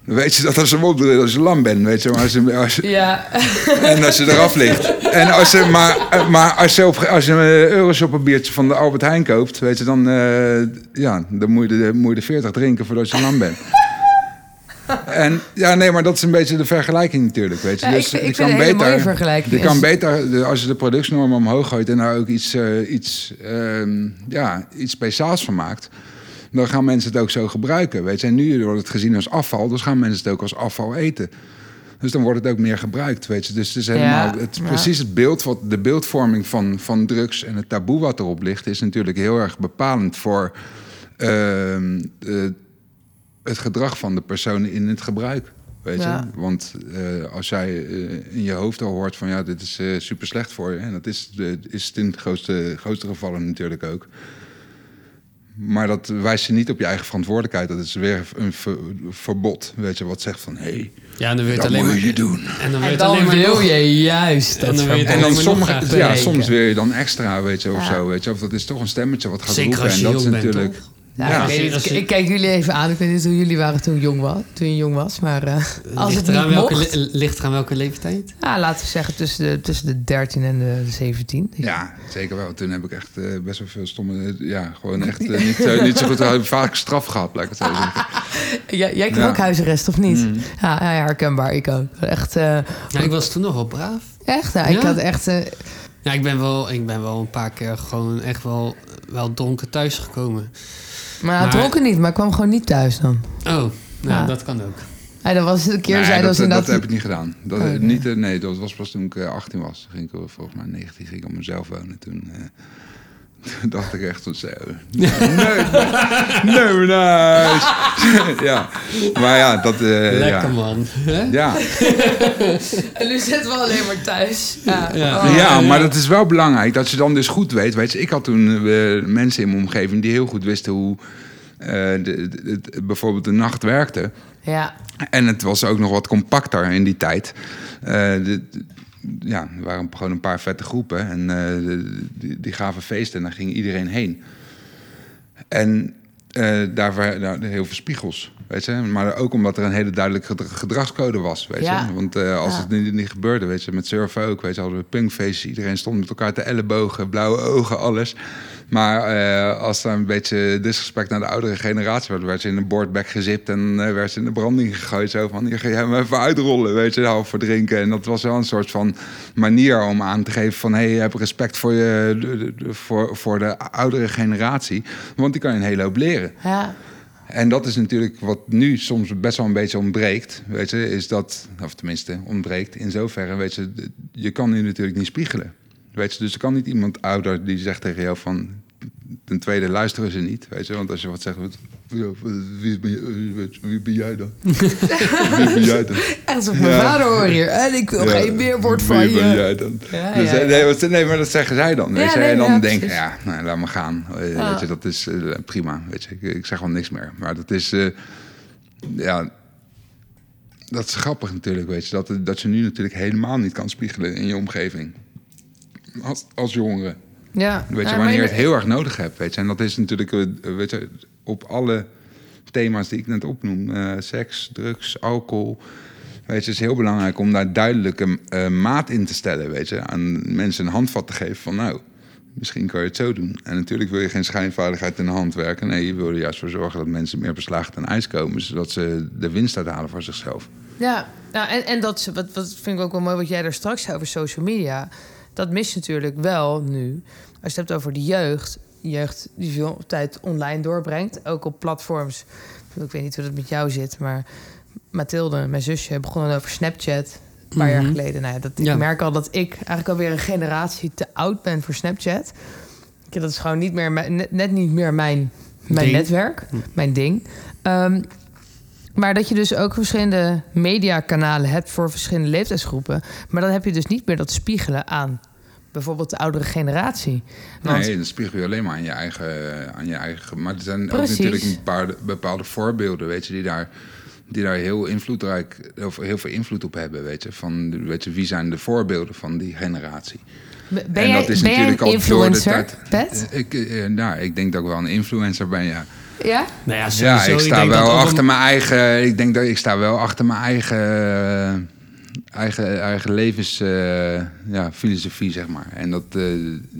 Dan weet je dat als je hem opdrinkt, als je lam bent, weet je. Maar als je, als je- Ja, en als je eraf ligt. En als je, maar, maar als je, op, als je een Euroshop een biertje van de Albert Heijn koopt, weet je, dan, eh, ja, dan moet, je de, moet je de 40 drinken voordat je lam bent. En ja, nee, maar dat is een beetje de vergelijking natuurlijk, weet je. Ja, dus ik, ik kan beter, mooie vergelijking. je kan beter, als je de productienormen omhoog gooit en daar ook iets, eh, iets, ehm, ja, iets speciaals van maakt, dan gaan mensen het ook zo gebruiken. Weet je. En nu wordt het gezien als afval, dus gaan mensen het ook als afval eten. Dus dan wordt het ook meer gebruikt, weet je. Dus het is helemaal, Ja, het ja. precies het beeld, wat, de beeldvorming van, van drugs en het taboe wat erop ligt, is natuurlijk heel erg bepalend voor ehm, eh, het gedrag van de personen in het gebruik. Weet Ja. je? Want eh, als jij eh, in je hoofd al hoort van ja, dit is eh, super slecht voor je. En dat is, is het in het grootste, grootste gevallen natuurlijk ook. Maar dat wijst je niet op je eigen verantwoordelijkheid. Dat is weer een ver- verbod. Weet je, wat zegt van hé, hey, Ja, en dan wil je het dat alleen moet maar... je doen. En dan wil je En dan maar wil nog- je juist En dan En alleen dan sommige, ja, soms wil je dan extra, weet je, of Ja. zo. Weet je, of dat is toch een stemmetje wat gaat Zeker roepen. als je en dat is jong bent, Ja, Ja. ik, weet niet, Als ik, je- ik kijk jullie even aan. Ik weet niet hoe jullie waren toen, jong was, toen je jong was. Maar eh, als ligt, het niet welke, mocht... le- ligt eraan welke leeftijd? Ja, laten we zeggen tussen de, tussen de 13 en de 17. Ja, zeker wel. Toen heb ik echt eh, best wel veel stomme... eh, ja, gewoon echt niet, niet zo goed... eh, vaak straf gehad, laat ik het zo zeggen. Jij, kreeg Ja. ook huisarrest, of niet? Mm. Ja, ja, herkenbaar. Ik ook. Echt, eh, Ja, ik was toen nog wel braaf. echt ja, ik Ja? had echt... eh, Ja, ik ben wel, ik ben wel een paar keer gewoon echt wel, wel dronken thuis gekomen. Maar hij Maar- dronk het niet, maar ik kwam gewoon niet thuis dan. Oh, nou, Ja. dat kan ook. Dan was het een keer, Nee, zei dat, was dat, inderdaad... heb ik niet gedaan. Dat, Oh, nee. niet, eh, nee, dat was pas toen ik eh, 18 was. Toen ging ik eh, volgens mij 19 ging ik op mezelf wonen. Toen, eh, toen dacht ik echt van zo. Nee, nee, nice. ja, maar ja, dat. eh, Lekker ja. man. Hè? Ja. En nu zitten we alleen maar thuis. Ja, Ja. Oh. ja, maar dat is wel belangrijk dat je dan dus goed weet. weet je, ik had toen eh, mensen in mijn omgeving die heel goed wisten hoe eh, de, de- de- bijvoorbeeld de nacht werkte. ja. En het was ook nog wat compacter in die tijd. Eh, de- ja, er waren gewoon een paar vette groepen. En eh, die, die gaven feesten en daar ging iedereen heen. En eh, daar waren nou, heel veel spiegels. Weet je? Maar ook omdat er een hele duidelijke gedra- gedragscode was. Weet Ja. je? Want eh, als Ja. het niet, niet gebeurde, weet je, met surfen ook, weet je, hadden we punkfeestjes. Iedereen stond met elkaar te ellebogen, blauwe ogen, alles. Maar eh, als er een beetje disrespect naar de oudere generatie werd, werd ze in een boardback gezipt en eh, werd ze in de branding gegooid. Zo van, hier ga jij hem even uitrollen, weet je, half voor drinken. En dat was wel een soort van manier om aan te geven van, hé, hey, heb respect voor, je, de- voor, voor de oudere generatie. Want die kan je een hele hoop leren. ja. En dat is natuurlijk wat nu soms best wel een beetje ontbreekt. Weet je, is dat, of tenminste ontbreekt in zoverre, weet je, je kan nu natuurlijk niet spiegelen. Weet je, dus er kan niet iemand ouder die zegt tegen jou van, ten tweede luisteren ze niet, weet je, want als je wat zegt, wat, wie, ben, wie ben jij dan? wie ben jij dan? Echt alsof mijn Ja. vader hoor hier. En ik wil Ja, geen weerwoord wie van ben je. jij dan? Ja, Dus, eh. Nee, maar dat zeggen zij dan. Weet Ja, je? nee, en dan ja, denk ik, precies. ja, nou, laat maar gaan. Eh. Weet je, dat is eh, prima. Weet je, ik, ik zeg wel niks meer. Maar dat is, ja, dat is grappig natuurlijk, weet je. Dat, dat je nu natuurlijk helemaal niet kan spiegelen in je omgeving. Als, als jongere. Ja. Weet je, wanneer je het heel erg nodig hebt, weet je. En dat is natuurlijk, eh, weet je, op alle thema's die ik net opnoem. eh, seks, drugs, alcohol. Weet je, het is heel belangrijk om daar duidelijke eh, maat in te stellen, weet je. Aan mensen een handvat te geven van, nou, misschien kan je het zo doen. En natuurlijk wil je geen schijnveiligheid in de hand werken. Nee, je wil er juist voor zorgen dat mensen meer beslagen ten ijs komen. Zodat ze de winst uithalen voor zichzelf. Ja, nou, en, en dat, wat, wat vind ik ook wel mooi wat jij daar straks zei over social media. Dat mist natuurlijk wel nu. Als je het hebt over de jeugd. Jeugd die veel tijd online doorbrengt. Ook op platforms. Ik weet niet hoe dat met jou zit, maar Mathilde, mijn zusje, begon dan over Snapchat. Een paar jaar Mhm. geleden. Nou ja, dat, ik Ja. merk al dat ik eigenlijk alweer een generatie te oud ben voor Snapchat. Ja, Dat is gewoon niet meer, net, net niet meer mijn, mijn Ding. netwerk, mijn ding. Ehm, maar dat je dus ook verschillende mediakanalen hebt voor verschillende leeftijdsgroepen. Maar dan heb je dus niet meer dat spiegelen aan bijvoorbeeld de oudere generatie. Want Nee, dan spiegel je alleen maar aan je eigen. Aan je eigen maar er zijn Precies. ook natuurlijk een bepaalde, bepaalde voorbeelden, weet je, die daar, die daar heel invloedrijk, of heel veel invloed op hebben, weet je. Van, weet je, wie zijn de voorbeelden van die generatie? ben en jij, dat is ben natuurlijk al door de tijd- Pet? Ik, eh, nou, ik denk dat ik wel een influencer ben, ja. Ja? Nou ja, Ja, sowieso, ik sta denk wel achter een- mijn eigen. Ik denk dat ik sta wel achter mijn eigen. Eigen, eigen levens. eh, ja, filosofie, zeg maar. En dat. eh,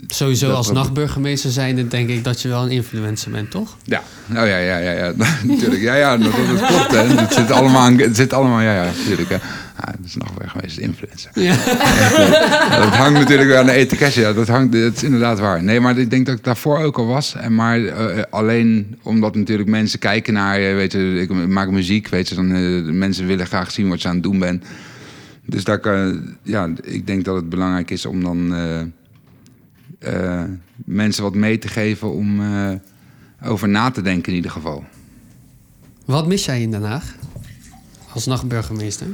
Sowieso dat als nachtburgemeester zijnde denk ik dat je wel een influencer bent, toch? Ja, oh ja, ja, ja, ja. natuurlijk. Ja, ja, dat, dat klopt. Hè. Het zit allemaal, het zit allemaal, ja, ja, natuurlijk. Hè. Ah, dat is nog weer geweest, influencer. Ja. Dat hangt natuurlijk weer aan de etiketje. Ja, dat, hangt, dat is inderdaad waar. Nee, maar ik denk dat ik daarvoor ook al was. En maar eh, alleen omdat natuurlijk mensen kijken naar je. Weet je, ik maak muziek, weet je. Dan, mensen willen graag zien wat je aan het doen bent. Dus daar kan, ja, ik denk dat het belangrijk is om dan eh, eh, mensen wat mee te geven om eh, over na te denken in ieder geval. Wat mis jij in Den Haag? Als nachtburgemeester?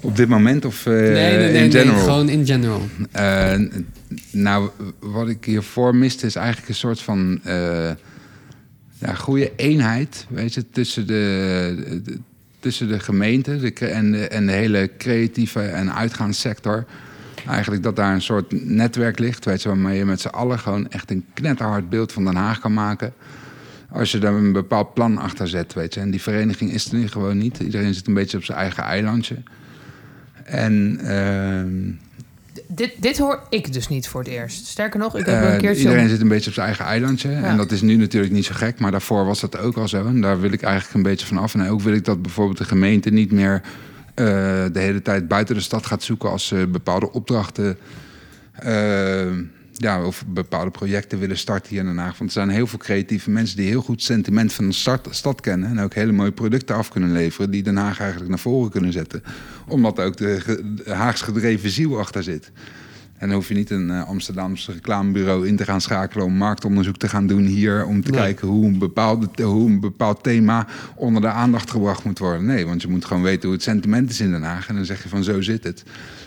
Op dit moment of nee, nee, nee, in nee, general? gewoon in general. Nou, wat ik hiervoor miste is eigenlijk een soort van eh, ja, goede eenheid, weet je, tussen de, de- tussen de gemeente en, de, en de hele creatieve en uitgaanssector. Eigenlijk dat daar een soort netwerk ligt, weet je, waarmee je met z'n allen gewoon echt een knetterhard beeld van Den Haag kan maken. Als je daar een bepaald plan achter zet, weet je. En die vereniging is er nu gewoon niet. Iedereen zit een beetje op zijn eigen eilandje. En ehm, Dit, dit hoor ik dus niet voor het eerst. Sterker nog, ik heb eh, een keertje... iedereen zit een beetje op zijn eigen eilandje. Ja. En dat is nu natuurlijk niet zo gek. Maar daarvoor was dat ook al zo. En daar wil ik eigenlijk een beetje van af. En ook wil ik dat bijvoorbeeld de gemeente niet meer eh, de hele tijd buiten de stad gaat zoeken als ze bepaalde opdrachten eh, ja, of bepaalde projecten willen starten hier in Den Haag. Want er zijn heel veel creatieve mensen die heel goed het sentiment van de stad, stad kennen. En ook hele mooie producten af kunnen leveren. Die Den Haag eigenlijk naar voren kunnen zetten. Omdat ook de, Haags gedreven ziel achter zit. En dan hoef je niet een eh, Amsterdamse reclamebureau in te gaan schakelen om marktonderzoek te gaan doen hier. Om te Nee. kijken hoe een, bepaalde, hoe een bepaald thema onder de aandacht gebracht moet worden. Nee, want je moet gewoon weten hoe het sentiment is in Den Haag. En dan zeg je van zo zit het.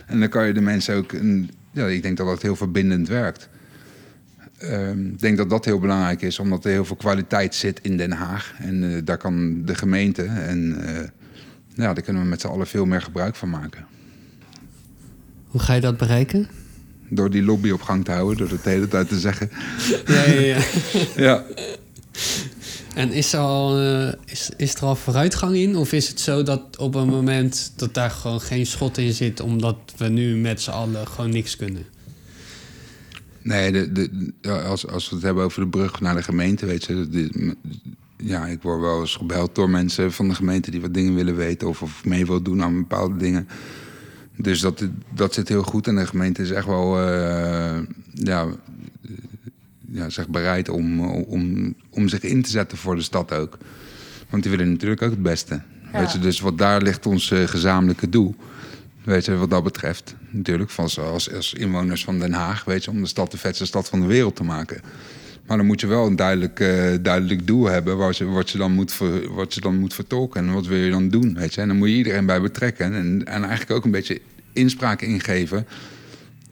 En dan kan je de mensen ook. Een, ja, ik denk dat dat heel verbindend werkt. Ehm, Ik denk dat dat heel belangrijk is, omdat er heel veel kwaliteit zit in Den Haag. En eh, daar kan de gemeente en eh, ja, daar kunnen we met z'n allen veel meer gebruik van maken. Hoe ga je dat bereiken? Door die lobby op gang te houden, door het de hele tijd te zeggen. Ja, ja, ja. Ja, En is er, al, eh, is, is er al vooruitgang in? Of is het zo dat op een moment dat daar gewoon geen schot in zit... omdat we nu met z'n allen gewoon niks kunnen? nee, de, de, als, als we het hebben over de brug naar de gemeente, weet je. ja, ik word wel eens gebeld door mensen van de gemeente die wat dingen willen weten. Of, of mee wil doen aan bepaalde dingen. Dus dat, dat zit heel goed. En de gemeente is echt wel eh, ja, ja, zeg bereid om, om, om zich in te zetten voor de stad ook. Want die willen natuurlijk ook het beste. Ja. Weet je, dus wat daar ligt ons eh, gezamenlijke doel. Weet je, wat dat betreft. Natuurlijk, van, als, als inwoners van Den Haag, weet je, om de stad de vetste stad van de wereld te maken. Maar dan moet je wel een duidelijk, eh, duidelijk doel hebben waar ze, wat, je dan moet ver- wat je dan moet vertolken. En wat wil je dan doen, weet je. En dan moet je iedereen bij betrekken. En, en eigenlijk ook een beetje inspraak ingeven.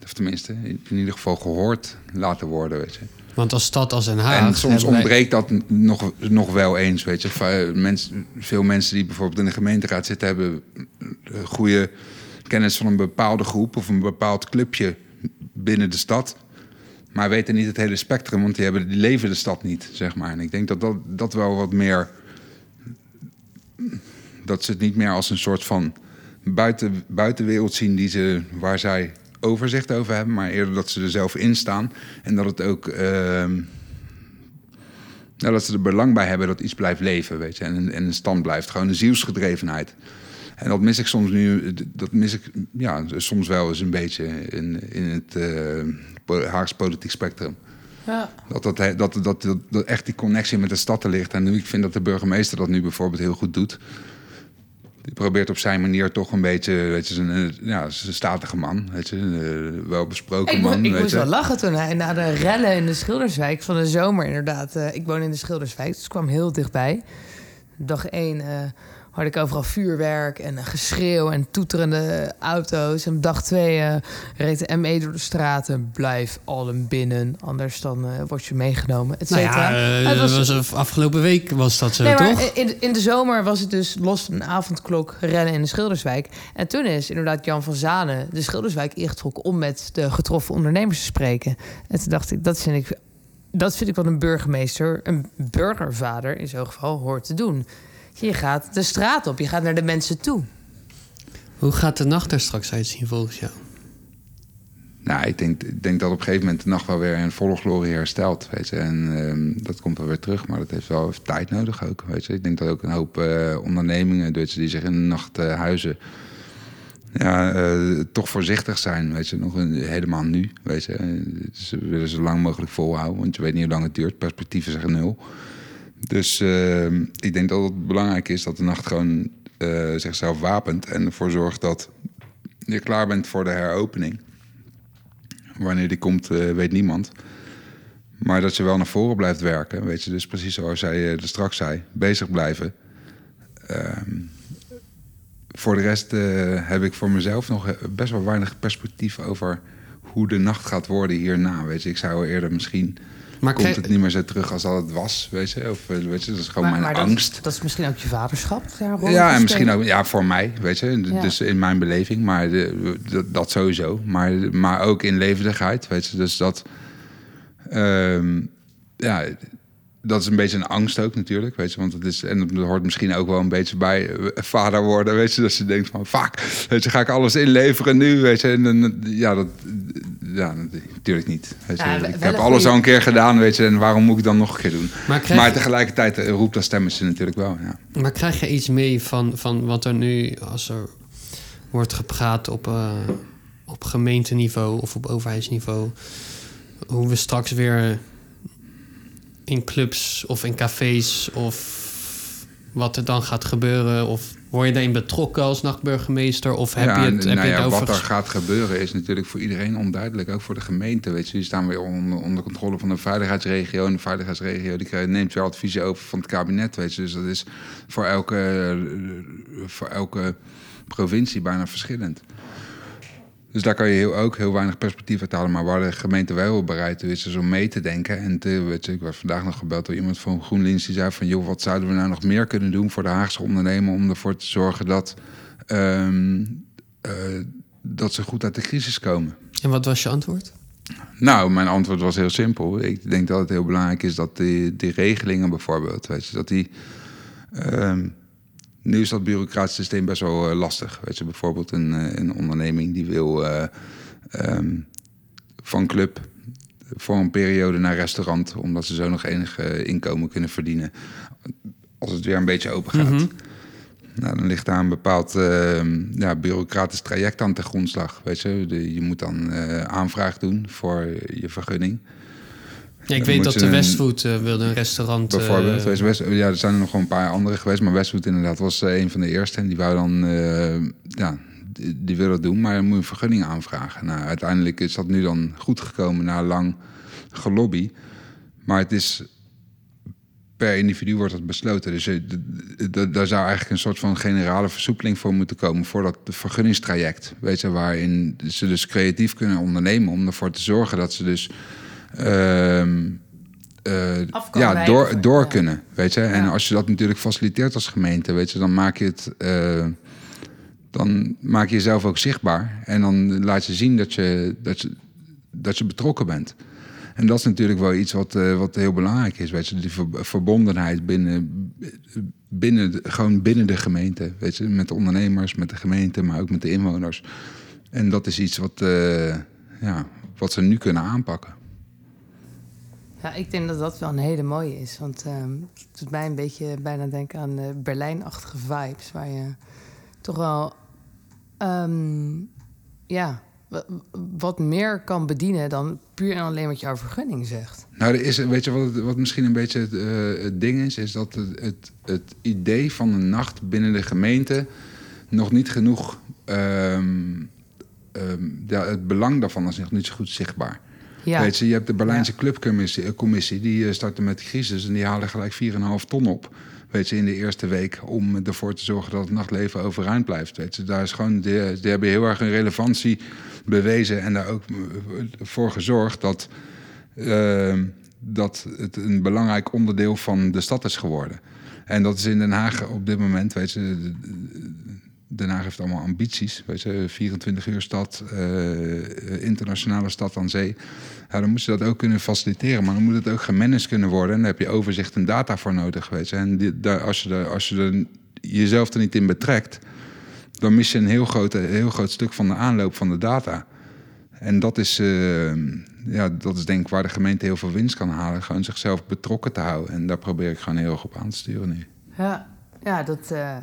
Of tenminste, in ieder geval gehoord laten worden, weet je. Want als stad als Den Haag... En soms wij- ontbreekt dat nog, nog wel eens, weet je. Va- Mens, veel mensen die bijvoorbeeld in de gemeenteraad zitten... hebben eh, goede kennis van een bepaalde groep... of een bepaald clubje binnen de stad... maar weten niet het hele spectrum... want die, hebben, die leven de stad niet, zeg maar. En ik denk dat dat, dat wel wat meer... dat ze het niet meer als een soort van buiten, buitenwereld zien... Die ze, waar zij overzicht over hebben... maar eerder dat ze er zelf in staan... en dat het ook... ehm, nou, dat ze er belang bij hebben dat iets blijft leven, weet je. En, en in stand blijft. Gewoon een zielsgedrevenheid. En dat mis ik soms nu, dat mis ik ja, soms wel eens een beetje in, in het po- Haags politiek spectrum. Ja. Dat, dat, dat, dat, dat, dat echt die connectie met de stad er ligt. En nu, ik vind dat de burgemeester dat nu bijvoorbeeld heel goed doet. Die probeert op zijn manier toch een beetje, weet je, eh, ja, zijn statige man, weet je, eh, wel besproken Ik, mo- man. ik moest wel lachen toen hij na de rellen in de Schilderswijk van de zomer inderdaad. eh, ik woon in de Schilderswijk, dus ik kwam heel dichtbij. Dag één eh hoorde ik overal vuurwerk en eh, geschreeuw en toeterende auto's. En dag twee eh, reed de ME door de straten. Blijf allen binnen, anders dan eh, word je meegenomen, et Nou cetera. ja, was- was, afgelopen week was dat zo, Nee, toch? in, in de zomer was het dus los van een avondklok rennen in de Schilderswijk. En toen is inderdaad Jan van Zanen de Schilderswijk ingetrokken om met de getroffen ondernemers te spreken. En toen dacht ik, dat vind ik, dat vind ik wat een burgemeester, een burgervader in zo'n geval, hoort te doen. Je gaat de straat op, je gaat naar de mensen toe. Hoe gaat de nacht er straks uitzien volgens jou? Nou, ik denk, ik denk dat op een gegeven moment de nacht wel weer in volle glorie herstelt. Weet je. En ehm, dat komt wel weer terug, maar dat heeft wel even tijd nodig ook. Weet je. Ik denk dat ook een hoop eh, ondernemingen weet je, die zich in de nacht eh, huizen... Ja, eh, toch voorzichtig zijn, weet je, nog een, helemaal nu, weet je. Ze willen zo lang mogelijk volhouden, want je weet niet hoe lang het duurt. Perspectieven zeggen nul. Dus ehm, ik denk dat het belangrijk is dat de nacht gewoon eh, zichzelf wapent... en ervoor zorgt dat je klaar bent voor de heropening. Wanneer die komt, eh, weet niemand. Maar dat je wel naar voren blijft werken. Weet je, dus precies zoals jij eh, er straks zei. Bezig blijven. Ehm, voor de rest heb ik voor mezelf nog best wel weinig perspectief over hoe de nacht gaat worden hierna. Weet je, ik zou eerder misschien. Maar komt krijg- het niet meer zo terug als dat het was, weet je? Of eh, weet je, dat is gewoon mijn dat, angst. dat is misschien ook je vaderschap. dat Ja, en misschien ook ja, voor mij, weet je. Ja. Dus in mijn beleving, maar de, dat, dat sowieso. Maar, maar ook in levendigheid, weet je. Dus dat... ehm, ja, dat is een beetje een angst ook natuurlijk, weet je. Want het is, en dat hoort misschien ook wel een beetje bij eh, vader worden, weet je. Dat je denkt van, fuck, weet je, ga ik alles inleveren nu, weet je. En, dan, ja, dat, ja, natuurlijk niet. Weet je. Ja, ik heb alles goeie- al een keer gedaan, weet je. En waarom moet ik dan nog een keer doen? Maar krijg- Maar tegelijkertijd eh, roept dat stemmetje natuurlijk wel, ja. Maar krijg je iets mee van, van wat er nu, als er wordt gepraat op, eh, op gemeenteniveau of op overheidsniveau, hoe we straks weer in clubs of in cafés of wat er dan gaat gebeuren? Of word je daarin betrokken als nachtburgemeester? Of heb ja, je het, heb nou je het ja, over... wat er gaat gebeuren is natuurlijk voor iedereen onduidelijk. Ook voor de gemeente. Weet je, die staan weer onder, onder controle van de veiligheidsregio. En de veiligheidsregio die krijgt- neemt weer adviezen over van het kabinet. Weet je. Dus dat is voor elke, voor elke provincie bijna verschillend. Dus daar kan je heel, ook heel weinig perspectief uit halen. Maar waar de gemeente wel bereid is, is om mee te denken. En te, weet je, ik werd vandaag nog gebeld door iemand van GroenLinks. Die zei van, joh, wat zouden we nou nog meer kunnen doen voor de Haagse ondernemer... om ervoor te zorgen dat, ehm, eh, dat ze goed uit de crisis komen. En wat was je antwoord? Nou, mijn antwoord was heel simpel. Ik denk dat het heel belangrijk is dat die, die regelingen bijvoorbeeld... Weet je, dat die... ehm, nu is dat bureaucratisch systeem best wel eh, lastig. Weet je, bijvoorbeeld een, eh, een onderneming die wil eh, ehm, van club voor een periode naar restaurant, omdat ze zo nog enig inkomen kunnen verdienen. Als het weer een beetje open gaat. Mhm. Nou, dan ligt daar een bepaald ehm, ja, bureaucratisch traject aan ten grondslag. Weet je, je moet dan aanvraag doen voor je vergunning. Ja, ik weet dat de een- Westwood eh, wilde een restaurant... eh, Bijvoorbeeld, West, ja, er zijn er nog wel een paar andere geweest, maar Westwood inderdaad was eh, een van de eerste. En die wou dan, eh, ja, die, die wil dat doen, maar dan moet je een vergunning aanvragen. Nou, uiteindelijk is dat nu dan goed gekomen na lang gelobby. Maar het is per individu wordt dat besloten. Dus daar zou eigenlijk een soort van generale versoepeling voor moeten komen voor dat vergunningstraject. Weet je, waarin ze dus creatief kunnen ondernemen om ervoor te zorgen dat ze dus ehm, eh, ja, door, door kunnen. Weet je? En als je dat natuurlijk faciliteert als gemeente, weet je, dan maak je het. eh, dan maak je jezelf ook zichtbaar. En dan laat je zien dat je, dat je, dat je betrokken bent. En dat is natuurlijk wel iets wat, eh, wat heel belangrijk is. Weet je, die ver- verbondenheid binnen, binnen, gewoon binnen de gemeente. Weet je, met de ondernemers, met de gemeente, maar ook met de inwoners. En dat is iets wat, ja, wat ze nu kunnen aanpakken. Ja, ik denk dat dat wel een hele mooie is. Want ehm, het doet mij een beetje bijna denken aan de Berlijnachtige vibes. Waar je toch wel ehm, ja, wa- wat meer kan bedienen dan puur en alleen wat jouw vergunning zegt. Nou, er is, weet je wat, wat misschien een beetje het, eh, het ding is? Is dat het, het, het idee van een nacht binnen de gemeente nog niet genoeg. ehm, ja, het belang daarvan is nog niet zo goed zichtbaar. Ja, Weet je, je hebt de Berlijnse clubcommissie, eh, commissie, die eh, startte met de crisis en die halen gelijk 4,5 ton op. Weet je, in de eerste week om ervoor te zorgen dat het nachtleven overeind blijft. Weet je, daar is gewoon, die, die hebben heel erg een relevantie bewezen en daar ook eh, voor gezorgd dat, dat het een belangrijk onderdeel van de stad is geworden. En dat is in Den Haag op dit moment, weet je, Den Haag heeft allemaal ambities. Weet je, 24 uur stad, eh, internationale stad aan zee. Ja, dan moet je dat ook kunnen faciliteren. Maar dan moet het ook gemanaged kunnen worden. En daar heb je overzicht en data voor nodig. Weet je. En daar, als je, als je jezelf er niet in betrekt, dan mis je een heel groot, heel groot stuk van de aanloop van de data. En dat is, eh, ja, dat is denk ik waar de gemeente heel veel winst kan halen. Gewoon zichzelf betrokken te houden. En daar probeer ik gewoon heel erg op aan te sturen nu. ja, ja dat, eh,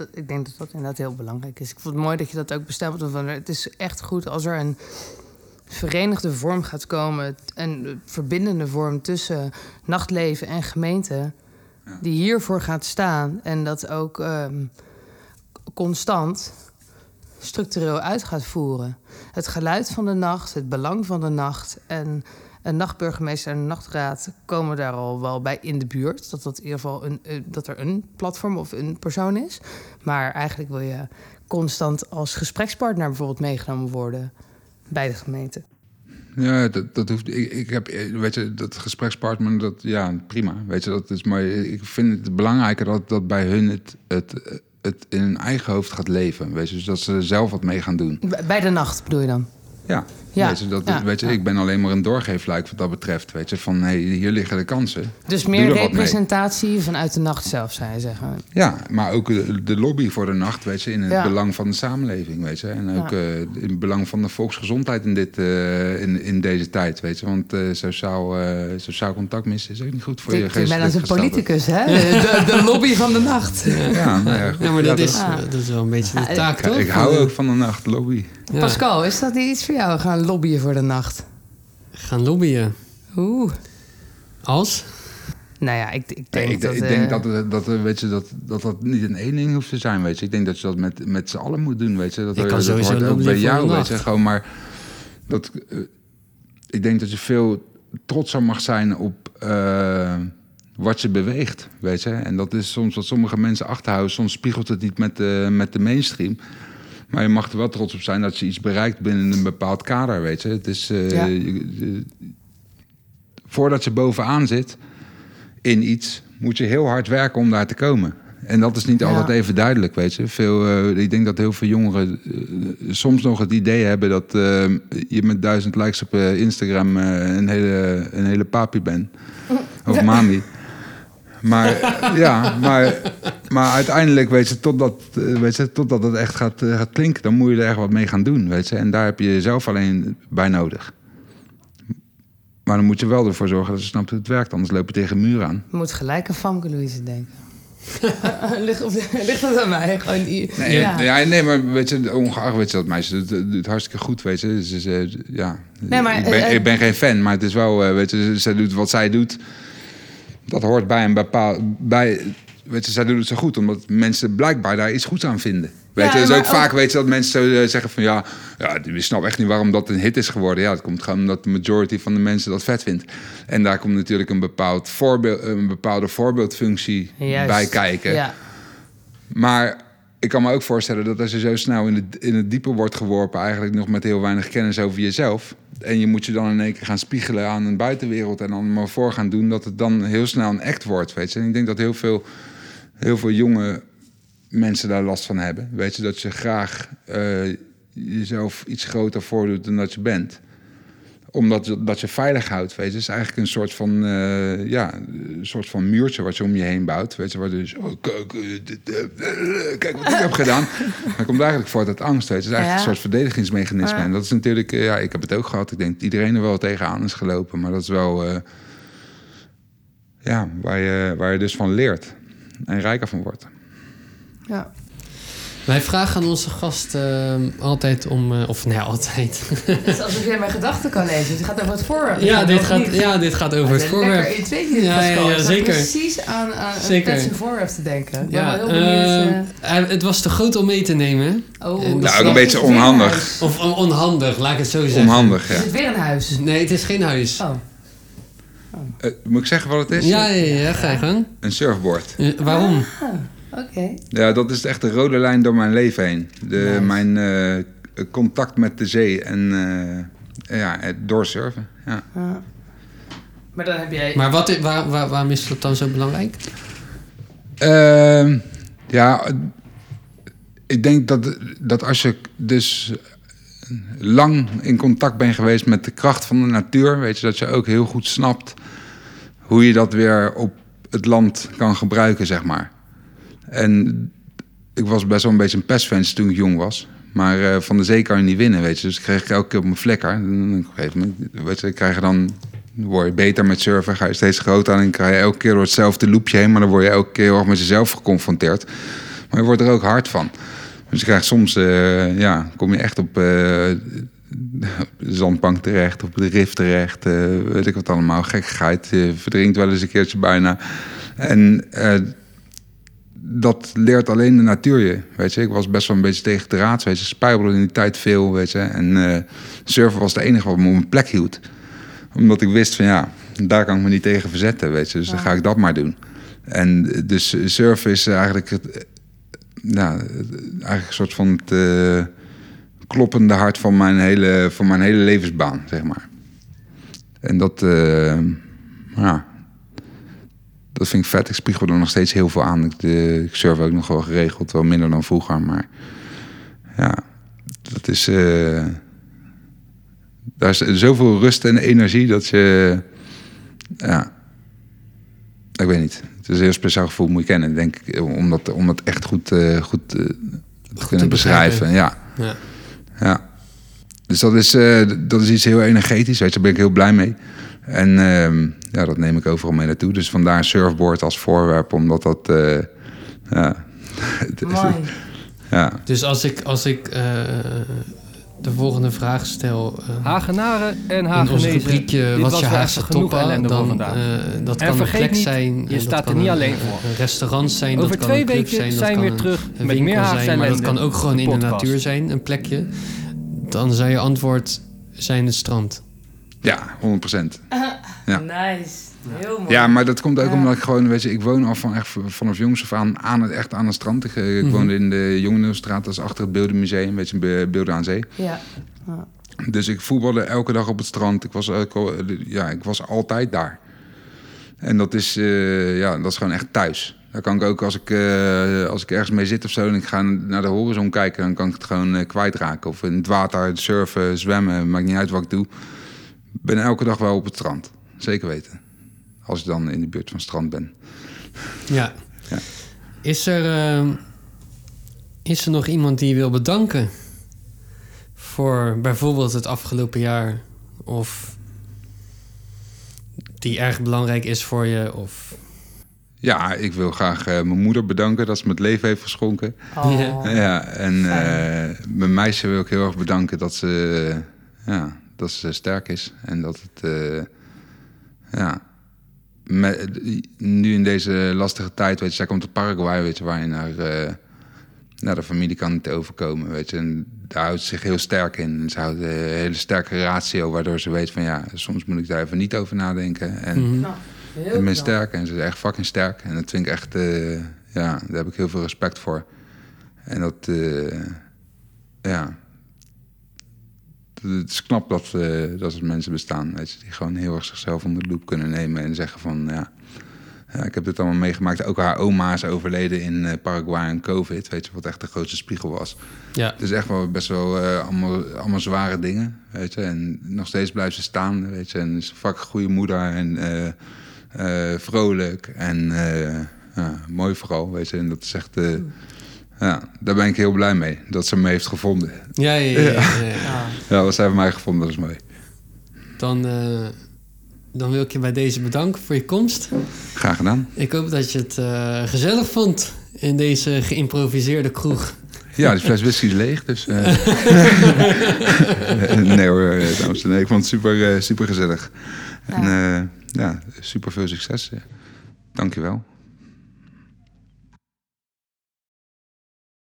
dat, ik denk dat dat inderdaad heel belangrijk is. Ik vond het mooi dat je dat ook bestempelt. Want het is echt goed als er een verenigde vorm gaat komen... een verbindende vorm tussen nachtleven en gemeente... die hiervoor gaat staan en dat ook ehm, constant structureel uit gaat voeren. Het geluid van de nacht, het belang van de nacht en een nachtburgemeester en een nachtraad komen daar al wel bij in de buurt. Dat, dat, in ieder geval een, eh, dat er een platform of een persoon is. Maar eigenlijk wil je constant als gesprekspartner bijvoorbeeld meegenomen worden bij de gemeente. Ja, dat, dat hoeft. Ik, ik heb, eh, weet je, dat gesprekspartner, dat ja, prima. Weet je, dat is maar ik vind het belangrijker dat, dat bij hun het, het, het in hun eigen hoofd gaat leven. Weet je, dus dat ze er zelf wat mee gaan doen. Bij de nacht bedoel je dan? Ja, Ja, weet je, dat, ja, weet je ik ben alleen maar een doorgeefluik wat dat betreft. Weet je, van hey, hier liggen de kansen. Dus meer er representatie vanuit de nacht zelf, zou je zeggen. Ja, maar ook de, de lobby voor de nacht, weet je, in het Ja. belang van de samenleving, weet je. En ook Ja. eh, in het belang van de volksgezondheid in, dit, eh, in, in deze tijd, weet je. Want eh, sociaal, eh, sociaal contact missen is ook niet goed voor je Ik ben als een politicus, hè? De, de lobby van de nacht. Ja, nou ja, goed. Maar dat, Ja, is, dat is wel een beetje de taak, Ik, toch? ik hou ook van de nacht, lobby. Ja. Pascal, is dat niet iets voor jou, gaan lobbyen voor de nacht? gaan lobbyen. Oeh. Als? Nou ja, ik, ik Nee, denk ik, dat... ik eh, denk dat, het- dat, eh, weet je, dat, dat dat niet een één ding hoeft te zijn, weet je. Ik denk dat je dat met, met z'n allen moet doen, weet je. Dat, Ik kan dat sowieso hoort ook bij voor jou, weet je. nacht. Gewoon maar dat... eh, ik denk dat je veel trotser mag zijn op eh, wat je beweegt, weet je. En dat is soms wat sommige mensen achterhouden. Soms spiegelt het niet met de, met de mainstream. Maar je mag er wel trots op zijn dat je iets bereikt binnen een bepaald kader, weet je. Het is... eh, Ja. voordat je bovenaan zit in iets, moet je heel hard werken om daar te komen. En dat is niet Ja. altijd even duidelijk, weet je. Veel, eh, ik denk dat heel veel jongeren eh, soms nog het idee hebben dat je met duizend likes op Instagram een, hele, een hele papi bent. Of mami. Maar ja, maar, maar uiteindelijk, weet je, totdat, eh, weet je, totdat het echt gaat, eh, gaat klinken, dan moet je er echt wat mee gaan doen, weet je. En daar heb je jezelf alleen bij nodig. Maar dan moet je wel ervoor zorgen dat je snapt hoe het werkt, anders loop je tegen een muur aan. Je moet gelijk aan Famke Louise denken. ligt, of, ligt dat aan mij? Gewoon, i- Nee, ja. ja. nee, maar weet je, ongeacht weet je dat meisje doet, doet het hartstikke goed, weet je. Dus, is, eh, ja, Nee, maar, ik, ben, eh, ik ben geen fan, maar het is wel, eh, weet je, zij doet wat zij doet. Dat hoort bij een bepaald, bij, weet je, zij doet het zo goed, omdat mensen blijkbaar daar iets goeds aan vinden. Weet Ja, je, dus ook vaak weet je dat mensen zo eh, zeggen van ja, ja, je snapt echt niet waarom dat een hit is geworden. Ja, het komt gewoon omdat de majority van de mensen dat vet vindt. En daar komt natuurlijk een, bepaald voorbeeld, een bepaalde voorbeeldfunctie Juist. bij kijken. Ja. Maar ik kan me ook voorstellen dat als je zo snel in het, in het diepe wordt geworpen, eigenlijk nog met heel weinig kennis over jezelf. En je moet je dan in één keer gaan spiegelen aan een buitenwereld en dan maar voor gaan doen, dat het dan heel snel een act wordt. Weet je? En ik denk dat heel veel, heel veel jonge mensen daar last van hebben. Weet je, dat je graag eh, jezelf iets groter voordoet dan dat je bent omdat je- dat je veilig houdt, weet je. Het is eigenlijk een soort van, eh, ja, een soort van muurtje wat je om je heen bouwt. Weet je, waar dus, oh, kijk, eh, eh, kijk wat ik heb gedaan. Maar het komt eigenlijk voort uit angst, weet je. Het is eigenlijk Ja. een soort verdedigingsmechanisme. Ja. En dat is natuurlijk, ja, ik heb het ook gehad. Ik denk dat iedereen er wel tegenaan is gelopen. Maar dat is wel, ja, waar je, waar je dus van leert. En rijker van wordt. Ja. Wij vragen aan onze gast ehm, altijd om... eh, of nee, altijd. Het is alsof jij mijn gedachten kan lezen. Het gaat over het voorwerp. ja, dit gaat, niet? ja, dit gaat over het Lekker voorwerp. in twee keer Ja, ja, zeker. precies aan, aan Zeker. een voorwerp te denken. Ik ben Ja, wel heel benieuwd. ehm, eh, het was te groot om mee te nemen. eh, oh, en is nou, ook een beetje weer een onhandig. huis? Of on- onhandig, laat ik het zo zeggen. Onhandig, Is ja. het weer een huis? Nee, het is geen huis. Oh. Eh, moet ik zeggen wat het is? Ja, ja, ja, ga je gang. Een surfboard. Eh, waarom? Oké. Ja, dat is echt de rode lijn door mijn leven heen. De, Nice. Mijn eh, contact met de zee en eh, ja, het doorsurfen. Ja. Ja. Maar dan heb jij... Maar wat, waar, waar, waarom is dat dan zo belangrijk? Ehm, ja, ik denk dat, dat als je dus lang in contact bent geweest met de kracht van de natuur, weet je dat je ook heel goed snapt hoe je dat weer op het land kan gebruiken, zeg maar. En ik was best wel een beetje een pestfans toen ik jong was. Maar eh, van de zee kan je niet winnen, weet je. Dus ik kreeg elke keer op mijn vlekker. En op een moment, weet je, krijg je dan... word je beter met surfen, ga je steeds groter aan... en krijg je elke keer door hetzelfde loopje heen... maar dan word je elke keer erg met jezelf geconfronteerd. Maar je wordt er ook hard van. Dus je krijgt soms, eh, ja, kom je echt op... eh, de zandbank terecht, op de rif terecht, eh, weet ik wat allemaal, gekkigheid. Je verdrinkt wel eens een keertje bijna. En eh, dat leert alleen de natuur je. Weet je, ik was best wel een beetje tegen de raad. Weet je, spijbelde in die tijd veel. Weet je, en eh, surfen was het enige wat me op mijn plek hield. Omdat ik wist van ja, daar kan ik me niet tegen verzetten. Weet je, dus dan ga ik dat maar doen. En eh, dus surfen is eigenlijk, het, eh, nou, eigenlijk een soort van het eh, kloppende hart van mijn, hele, van mijn hele levensbaan, zeg maar. En dat, eh, ja, dat vind ik vet. Ik spiegel er nog steeds heel veel aan. Ik, eh, ik surf ook nog wel geregeld, wel minder dan vroeger. Maar ja, dat is. eh, daar is zoveel rust en energie dat je. Ja, ik weet niet. Het is een heel speciaal gevoel, moet je kennen, denk ik. Om dat, om dat echt goed, eh, goed, eh, te kunnen beschrijven. Ja. Ja. Ja. Dus dat is, dat is iets heel energetisch, weet je, daar ben ik heel blij mee. En ehm, ja, dat neem ik overal mee naartoe. Dus vandaar een surfboard als voorwerp, omdat dat... eh, ja, ja, Dus als ik, als ik eh, de volgende vraag stel. eh, Hagenaren en in onze Hagenezen. rubriekje Dit Wat was je weer Haagse toppen, dan, eh, dat En kan een plek niet, zijn. je staat er niet een- alleen voor. Een restaurant zijn, Over dat kan twee een club weken zijn, dat zijn kan we een- terug een met winkel meer Haagse zijn, maar dat kan ook gewoon in de natuur zijn, een plekje. Dan zou je antwoord zijn het strand. Ja, 100%. Ja. Nice. Heel mooi. Ja, maar dat komt ook Ja. omdat ik gewoon, weet je, ik woon al van echt vanaf jongs af aan, aan het, echt aan het strand. Ik, eh, ik Mhm. woonde in de Jongeneelstraat, dat is achter het Beeldenmuseum, weet je, Be- Beelden aan Zee. Ja. Dus ik voetbalde elke dag op het strand. Ik was, ook al- ja, ik was altijd daar. En dat is, eh, ja, dat is gewoon echt thuis. Daar kan ik ook, als ik, eh, als ik ergens mee zit of zo... en ik ga naar de horizon kijken... dan kan ik het gewoon eh, kwijtraken. Of in het water, surfen, zwemmen. Maakt niet uit wat ik doe. Ik ben elke dag wel op het strand. Zeker weten. Als ik dan in de buurt van het strand ben. Ja. Ja. Is, er, ehm, is er nog iemand die je wil bedanken? Voor bijvoorbeeld het afgelopen jaar? Of die erg belangrijk is voor je? Of... Ja, ik wil graag eh, mijn moeder bedanken... dat ze me het leven heeft geschonken. Oh. Ja, en eh, mijn meisje wil ik heel erg bedanken dat ze, ja, dat ze sterk is. En dat het, eh, ja, me- nu in deze lastige tijd, weet je, zij komt uit Paraguay, weet je, waar je naar, eh, naar de familie kan niet overkomen, weet je. En daar houdt ze zich heel sterk in. En ze houdt een hele sterke ratio, waardoor ze weet van, ja, soms moet ik daar even niet over nadenken. En. Nou, heel ik ben sterk en ze is echt fucking sterk. En dat vind ik echt, eh, ja, daar heb ik heel veel respect voor. En dat, eh, ja, het is knap dat, eh, dat er mensen bestaan, weet je, die gewoon heel erg zichzelf onder de loep kunnen nemen en zeggen van, ja, ja, ik heb dit allemaal meegemaakt. Ook haar oma is overleden in eh, Paraguay en COVID, weet je, wat echt de grootste spiegel was. Ja. Het is echt wel best wel eh, allemaal, allemaal zware dingen, weet je. En nog steeds blijft ze staan, weet je. En is een fucking goede moeder en eh, eh, vrolijk en eh, mooi vooral, weet je. En dat is echt, eh, ja, daar ben ik heel blij mee, dat ze me heeft gevonden. Ja, ja, ja, ja, ja. Ja. Ja, wat zij heeft mij gevonden, dat is mooi. Dan, eh, dan wil ik je bij deze bedanken voor je komst. Graag gedaan. Ik hoop dat je het eh, gezellig vond in deze geïmproviseerde kroeg. Ja, die fles whisky is leeg, dus... eh. nee hoor, dames en heren. Ik vond het super, super gezellig. En eh, ja, super veel succes. Ja. Dankjewel.